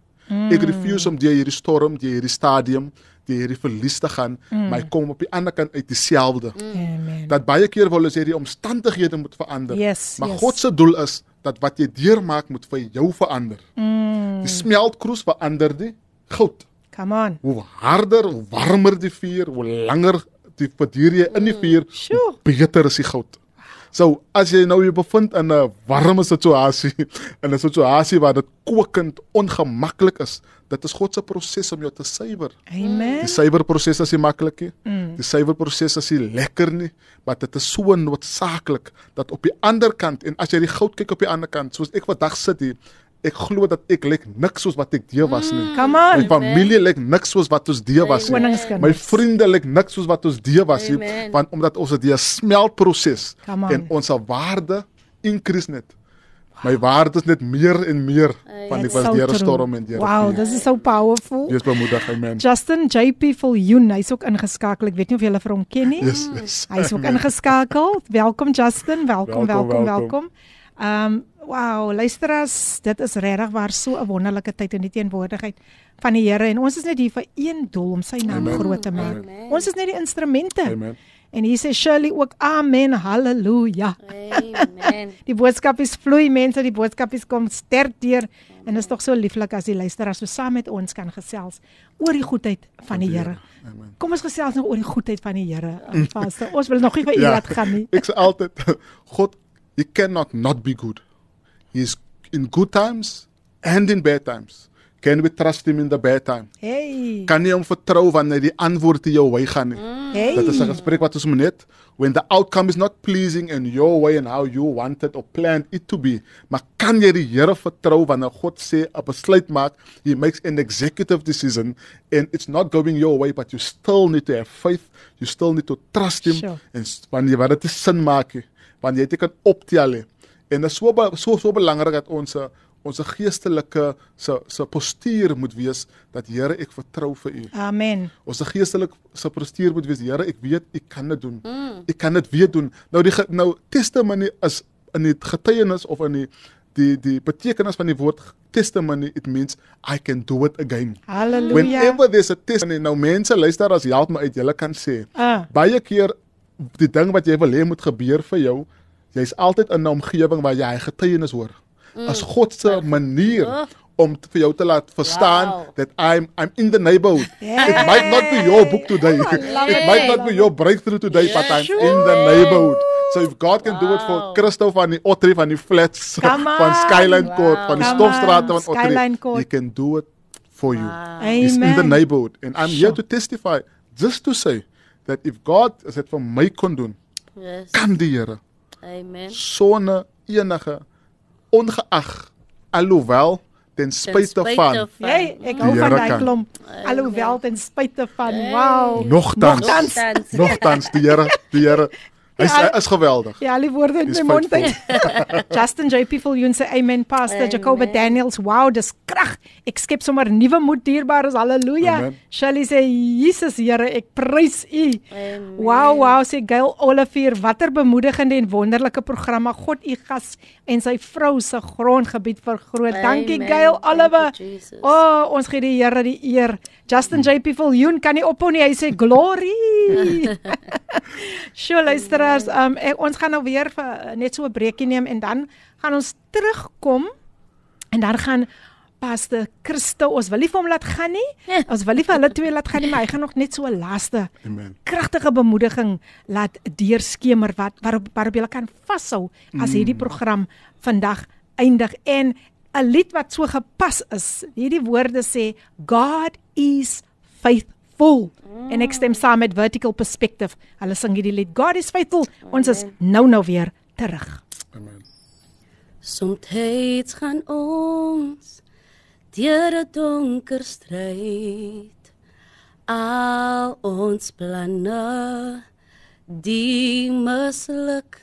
Ek refuse om deur hierdie storm, deur hierdie stadium, deur hierdie verlies te gaan, maar ek kom op die ander kant uit dieselfde. Amen. Dat baie keer wil ons hê die omstandighede moet verander. Yes, maar yes. God se doel is dat wat jy deurmaak moet vir jou verander. Mm. Die smeltkroes verander die goud. Come on. Hoe harder, hoe warmer die vuur, hoe langer die verduur jy in die vuur, Sjoe. hoe beter is die goud. So, as jy nou jy bevind in 'n warme situasie, in 'n situasie waar dit kokend ongemaklik is, dit is God se proses om jou te suiwer. Amen. Die suiwerproses is nie maklik nie. Mm. Die suiwerproses is nie lekker nie, maar dit is so noodsaaklik dat op die ander kant en as jy die goud kyk op die ander kant, soos ek vandag sit hier, ek glo dat ek lyk niks soos wat ek deur was nie. Come My familie lyk niks soos wat ons deur was nie. My vriende lyk niks soos wat ons deur was nie, want omdat ons dit 'n smeltproses en ons waarde increase net. My waarde is net meer en meer want ek was so deur 'n storm en deur Wow, this is so powerful. Wees bemoedig, amen. Justin JP Viljoen, hy's ook ingeskakel. Ek weet nie of julle vir hom ken nie. Yes, yes. Hy's ook ingeskakel. Welkom Justin, welkom, Welkom, welkom, welkom. welkom. Ehm um, wow, luisteraars, dit is regtig waar so 'n wonderlike tyd in die teenwoordigheid van die Here en ons is net hier vir een doel om sy naam Amen. groot te maak. Amen. Ons is net die instrumente. Amen. En hier sê Shirley ook amen, haleluja. Amen. Die boodskap is vloei mense, die boodskap is kom sterk deur en dit is tog so lieflik as die luisteraars so saam met ons kan gesels oor die goedheid van die Here. Amen. Kom ons gesels nog oor die goedheid van die Here. Vaste. Ons wil nog nie vir u Ja. laat gaan nie. Ek sê altyd God, he cannot not be good. He is in good times and in bad times. Can we trust him in the bad time? Hey. Kan jy hom vertrou wanneer die antwoord te jou wy gaan nie? Hey. Dit is 'n gesprek wat ons moet net when the outcome is not pleasing in your way and how you wanted or planned it to be. Maar kan jy die Here vertrou wanneer God sê 'n besluit maak, he makes an executive decision and it's not going your way but you still need to have faith, you still need to trust him Sure. en wanneer wat dit sin maak, wanneer jy dit kan optel. nie. En dit is so so so belangrik dat ons ons geestelike se se postuur moet wees dat Here ek vertrou vir u. Amen. Ons geestelik se postuur moet wees, Here, ek weet ek kan dit doen. Ek kan dit weer doen. Nou die nou testimony is in die getuienis of in die die die betekenis van die woord testimony it means I can do it again. Halleluja. Whenever there's a testimony, nou mense luister as help my uit, julle kan sê. Ah. Baie keer die ding wat jy wil hê moet gebeur vir jou, jy's altyd in 'n omgewing waar jy getuienis hoor. As God se manier om t- vir jou te laat verstaan Wow. that I'm I'm in the neighborhood. It might not be your book today. it might not be your breakthrough today, but I'm in the neighborhood. So if God can do it for Wow. Christo van die Otri van die flats Come van on. Skyline Court van die on, van Court. he can do it for you. Wow. He's in the Amen. neighborhood and I'm here Sure. to testify just to say that if God as dit vir my kon doen, Yes. kan die Here Amen. sonder enige ongeag alhoewel ten spyte spyte van van- Hey, ek hou van daai klomp. Alhoewel ten spyte van wow. Nogtans. Nogtans. nogtans die Here die Here hy is, Ja. is geweldig. Ja, al die woorde in my mond uit. Justin JP Viljoen sê amen pastor Amen. Jacob Daniels. Wow, dis krag. Ek skep sommer nuwe moed dierbares. Halleluja. Amen. Shelley sê Jesus Here, ek prys U. Wow, wow, sê Gail Olivier, watter bemoedigende en wonderlike programme. God u gas en sy vrou se grondgebied vergroot. Dankie. Gail you, Jesus. O, oh, ons gee die Here die eer. Justin JP Viljoen kan nie ophou nie. Hy sê glory. Sjoe luisteraars, um, ek, ons gaan nou weer vir, uh, net so 'n breekie neem en dan gaan ons terugkom en dan gaan Pastor Christo, ons wil nie vir hom laat gaan nie. Ons wil nie vir hulle twee laat gaan nie, maar hy gaan nog net so 'n laaste Amen. kragtige bemoediging laat deurskemer wat waarop waarop jy kan vashou as hierdie program vandag eindig en 'n lied wat so gepas is. Hierdie woorde sê God is faithful. Mm. En ek stem saam met Vertical Perspective. Hulle sing hierdie lied God is faithful. Ons is nou nou weer terug. Amen. Somtyds gaan ons deur 'n donker stryd. Al ons planne die misluk.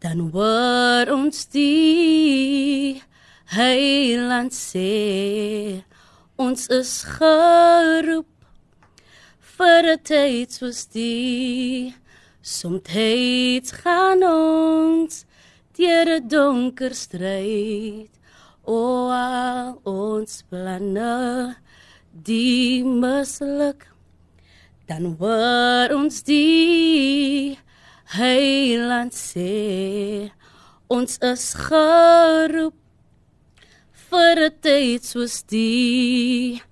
Dan hoor ons die heiland sê ons is geroep tyd soos die. Somtyds gaan ons deur 'n donker stryd. O al ons planne die misluk. Dan hoor ons die heiland sê ons is geroep vir 'n tyd soos die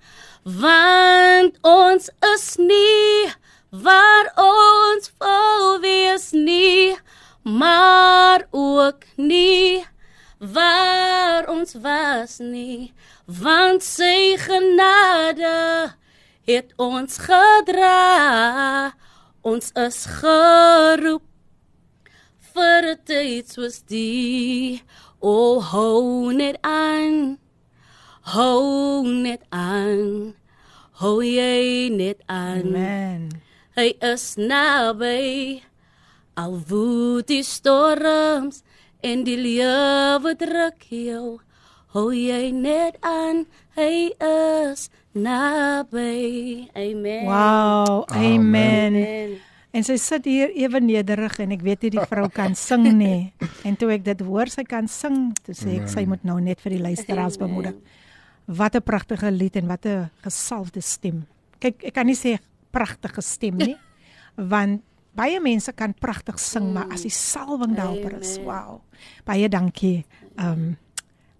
want ons is nie waar ons wou wees nie maar ook nie waar ons was nie. Want sy genade het ons gedra. Ons is geroep vir 'n tyd soos die. O hou net aan. Hou net aan. Hou jy net aan. Man. Hy is naby. Al woed die storms en die lewe druk jou. Hou jy net aan. Hy is naby. Amen. Wow, amen. Amen. En sy sit hier ewe nederig en ek weet nie die vrou kan sing nie. En toe ek dit hoor sy kan sing, toe sê ek sy moet nou net vir die luisteraars Amen. Wat 'n pragtige lied en wat 'n gesalfde stem. Kyk, ek kan nie sê pragtige stem nie, want baie mense kan pragtig sing, maar as die salwing daarop is, wow. Baie dankie. Um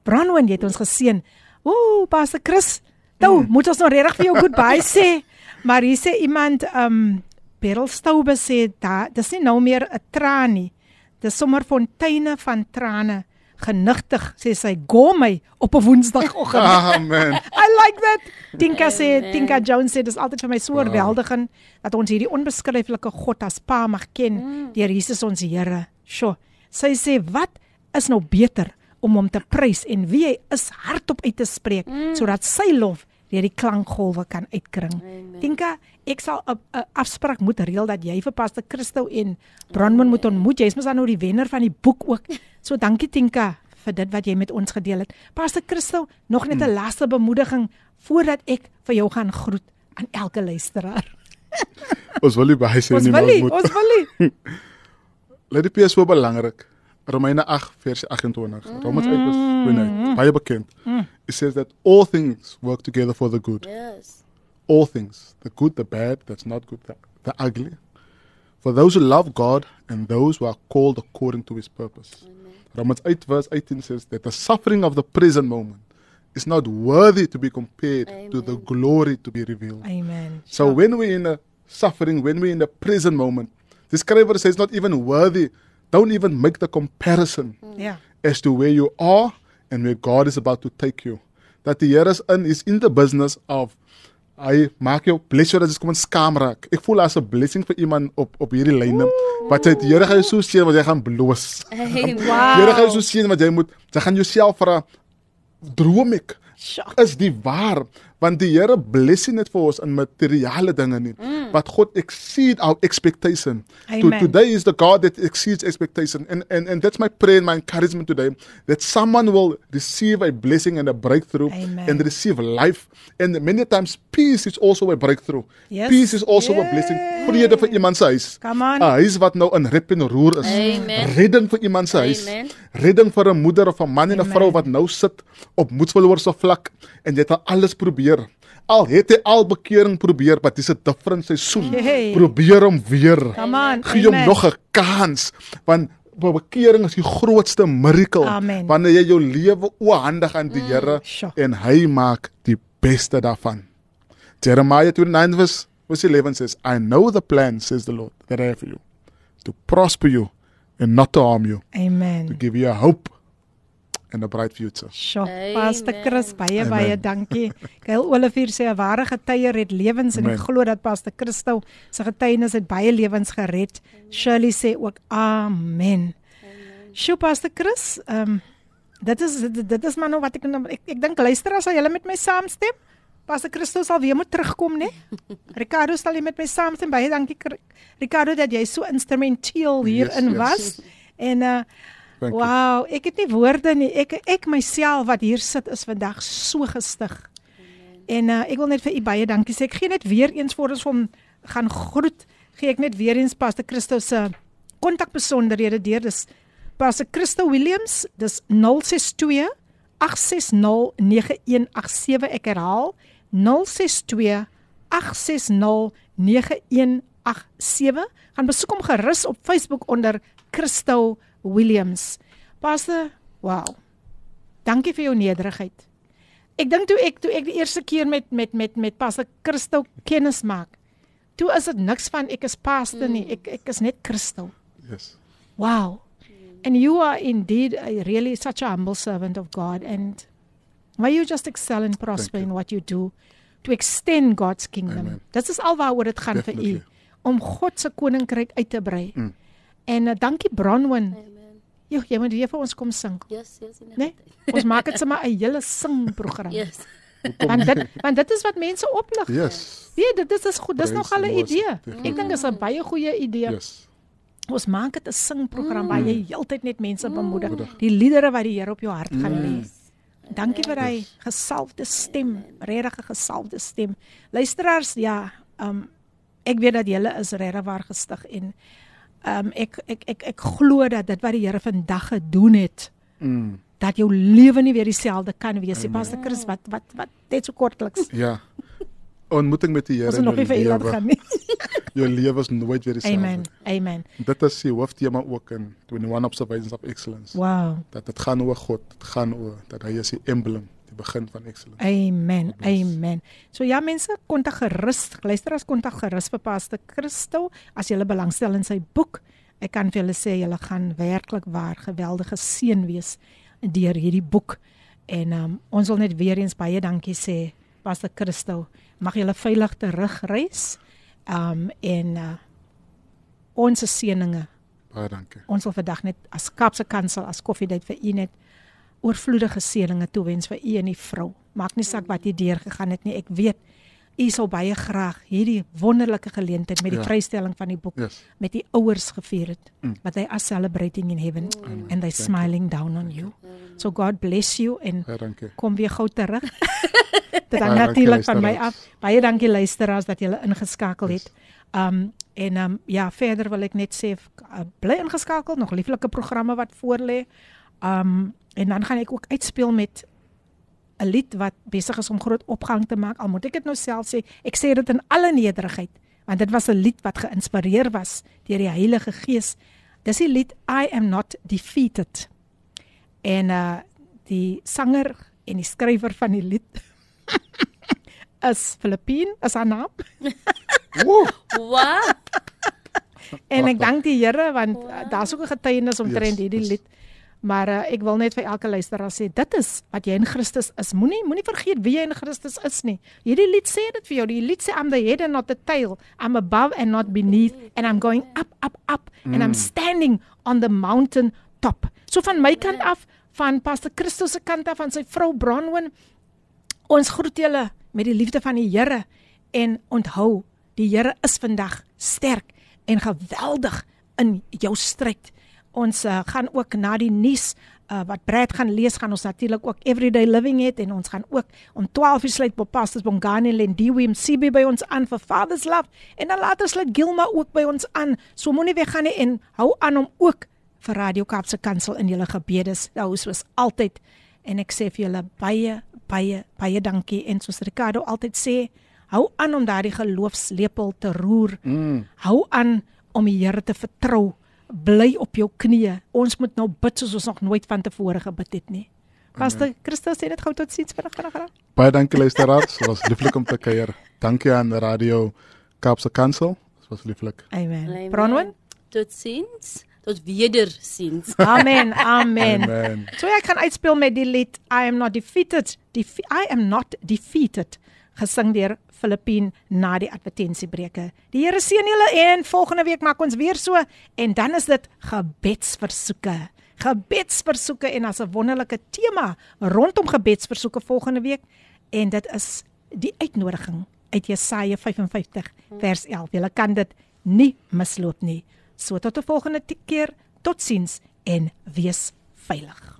Bronwyn, jy het ons geseën. Ooh, Pastor Chris. Nou, moet ons nou regtig vir jou goodbye sê. Maar hier sê iemand um Beryl Stoube sê da dis nie nou meer 'n traan nie. Dis sommer fonteine van trane genigtig sê sy gom my op 'n woensdagoggend. Amen. I like that. Tinka sê. Tinka Jones sê dis altyd vir my so oorweldigend dat ons hierdie onbeskryflike God as Pa mag ken deur Jesus ons Here. Sjoe. Sy sê wat is nou beter om hom te prys en wie hy is hardop uit te spreek sodat sy lof deur die klankgolwe kan uitkring. Tinka, ek sal 'n afspraak moet reël dat jy vir Pastor Christo en Bronwyn moet ontmoet. Jy's mos dan nou die wenner van die boek ook. So dankie Tinka vir dit wat jy met ons gedeel het. Pastor Christo, nog net 'n laaste bemoediging voordat ek vir jou gaan groet aan elke luisteraar. Ons wil nie baie sê nie, wil maar nie, ons moet. ons wil nie. Let dit is so belangrik. Romeine 8 vers 28. Mm. Romans 8 vers mm. 29. Baie bekend. Mm. It says that all things work together for the good. Yes. All things, the good, the bad, that's not good, the, the ugly. For those who love God and those who are called according to his purpose. Romans 8 verse 18 says that the suffering of the present moment is not worthy to be compared to the glory to be revealed. Amen. So when we're in a suffering, when we're in the present moment, the scriber says not even worthy. Don't even make the comparison Ja. as to where you are and where God is about to take you. Dat die Here is in is in the business of hy maak jou bless jou dat jy kom skaam raak. Ek voel as 'n blessing vir iemand op op hierdie lyne. Wat hy die Here gaan jou so seën wat jy gaan bloos. Amen. Die Here gaan jou so seën wat jy moet jy gaan jouself vra droom ek Sjoe. is die waar want die Here bless nie net vir ons in materiële dinge nie mm. but God exceed our expectation to, Amen. today is the God that exceeds expectation and, and and that's my prayer and my encouragement today that someone will receive a blessing and a breakthrough Amen. and receive life and many times peace is also a breakthrough Yes. peace is also a blessing vrede vir iemand se huis. 'n huis wat nou in rep en roer is Amen. redding vir iemand se huis Amen. redding vir 'n moeder of 'n man en 'n Amen. vrou wat nou sit op moedsverloorse vlak en jy het al alles probeer. Al het hy al bekering probeer, maar dis 'n different seisoen. Hey. Probeer hom weer. Gee hom nog 'n kans want be- bekering is die grootste miracle Amen. wanneer jy jou lewe oorhandig aan die Here sure. en hy maak die beste daarvan. Jeremiah 29 verse verse 11 says, I know the plan, says the Lord, that I have for you, to prosper you and not to harm you, to Amen. give you a hope and a bright future. Sjoe, Amen. Pastor Chris, baie Amen. baie dankie. Gail Olivier sê 'n ware getuier het lewens en ek Amen. glo dat Pastor Christo se getuienis het baie lewens gered. Shirley sê ook amen. Sjoe Pastor Chris, ehm um, dit is dit, dit is maar nou wat ek nou- ek, ek dink luisteraars sal julle met my saamstem. Pastor Christo sal weer moet terugkom, né? Ricardo sal jy met my saamstem. Baie dankie Ricardo dat jy so instrumenteel hierin yes. was. En uh You. Wow, ek het nie woorde nie. Ek ek myself wat hier sit is vandag so gestig. En uh, ek wil net vir u baie dankie sê. Ek gee net weer eens voor ons hom gaan groet, gee ek net weer eens Pastor Christo se kontakbesonderhede deur. Dis Pastor Christo Williams, dis 062 860 9187. Ek herhaal 062 860 9187. Gaan besoek hom gerus op Facebook onder Christo Williams. Pastor, wow. Dankie vir jou nederigheid. Ek dink toe ek toe ek die eerste keer met met met met Pastor Christo kennis maak. Toe is dit niks van ek is pastor nie. Ek ek is net Christo. Yes. Wow. And you are indeed a really such a humble servant of God and may you just excel and prosper in what you do to extend God's kingdom. Amen. Dit is alwaaroor dit gaan vir u Definitely. om God se koninkryk uit te brei. Mm. En uh, dankie Bronwyn. Amen. Jo, jy moet weer vir ons kom sing. Yes, yes, Nee, ons maak dit sommer 'n hele singprogram. Yes. Want dit want dit is wat mense oplig. Yes. Nee, dit is is goed. Dis nog al 'n idee. Ek dink dit is 'n baie goeie idee. Yes. Ons maak dit 'n singprogram waar jy heeltyd net mense bemoedig. Bemoedig. Die liedere wat die Here op jou hart gaan lê. Dankie vir hy gesalfde stem, regtig 'n gesalfde stem. Luisteraars, ja, um ek weet dat julle is regtig waar gestig en um ek ek ek ek glo dat dit wat die Here vandag gedoen het, Mm. dat jou lewe nie weer dieselfde kan wees nie. Pastor Chris, wat wat wat net so kortliks. Ja. Ontmoeting met die Here Ons in nog nie jou vir lewe. gaan nie. Jou lewe is nooit weer dieselfde. Amen. Amen. Dit is die hooftema ook in 21 Observations of Excellence. Wow. Dat dit gaan oor God, dit gaan oor dat hy is die emblem, die begin van excellence. Amen. Bless. Amen. So ja mense, kontak gerus. Luister as kontak gerus vir Pastor Christo as jy belangstel in sy boek. Ek kan vir julle sê julle gaan werklik waar geweldige seën wees deur hierdie boek. En um, ons wil net weer eens baie dankie sê Pastor Christo. Mag julle veilig terugreis. Um en uh, ons seëninge Baie dankie. Ons wil vandag net as Kaapse Kansel as koffiedייט vir u net oorvloedige seëninge toewens vir u en die vrou. Maak nie saak wat jy deurgegaan het nie. Ek weet u sal baie graag hierdie wonderlike geleentheid met die Ja. vrystelling van die boek Yes. met die ouers gevier het. Mm. But they are celebrating in heaven Amen. and they Thank you. smiling down on you. So God bless you en kom weer gou terug. Dit hang natuurlik van my af. Baie dankie luisteraars dat julle ingeskakel Yes. het. Um en um ja, verder wil ek net sê uh, bly ingeskakel, nog lieflike programme wat voorlê. Um en dan gaan ek ook uitspeel met 'n lied wat besig is om groot opgang te maak. Al moet ek dit nou self sê, ek sê dit in alle nederigheid, want dit was 'n lied wat geïnspireer was deur die Heilige Gees. Dis die lied I am not defeated. En uh die sanger en die skrywer van die lied is Filippine, is haar naam. Woe! Wow. En ek dank die Here want wow. daar's ook 'n getuienis omtrent hierdie yes. lied. Maar uh, ek wil net vir elke luisteraar sê dit is wat jy in Christus is. Moenie moenie vergeet wie jy in Christus is nie. Hierdie lied sê dit vir jou. Die lied sê I'm the head and not the tail. I'm above and not beneath and I'm going up up up mm. and I'm standing on the mountain top. So van my kant af, van Pastor Christus se kant af, van sy vrou Bronwyn, ons groet julle met die liefde van die Here en onthou, die Here is vandag sterk en geweldig in jou stryd. Ons uh, gaan ook na die nuus uh, wat Brad gaan lees, gaan ons natuurlik ook everyday living het en ons gaan ook om 12 uur sluit op Pastors Bongani Lendiwe MCB by ons aan vir Father's Love en dan later sluit Gilma ook by ons aan. So moenie weggaan nie en hou aan om ook vir Radio Kaapse Kansel in julle gebedes. Daar is soos altyd en ek sê vir julle baie baie baie dankie en soos Ricardo altyd sê, hou aan om daardie geloofslepel te roer. Mm. Hou aan om die Here te vertrou. Bly op jou knieë. Ons moet nou bid soos ons nog nooit van tevore gebid het nie. Pastor Christus sê dit gou tot sins vinnig vinnig. vinnig. Baie dankie luisteraars. Dit was lieflik om te kuier. Dankie aan Radio Kaapse Kansel. Dit was lieflik. Amen. Amen. Bronwyn? Tot ziens. Tot wederziens. Amen. Amen. Amen. So ek gaan uitspeel met die lied I am not defeated. Defe I am not defeated gesing deur Filippine na die advertensiebreuke. Die Here seën julle en volgende week maak ons weer so en dan is dit gebedsversoeke. Gebedsversoeke en as 'n wonderlike tema rondom gebedsversoeke volgende week en dit is die uitnodiging uit Jesaja 55 vers 11. Jy kan dit nie misloop nie. So tot 'n volgende keer. Totsiens en wees veilig.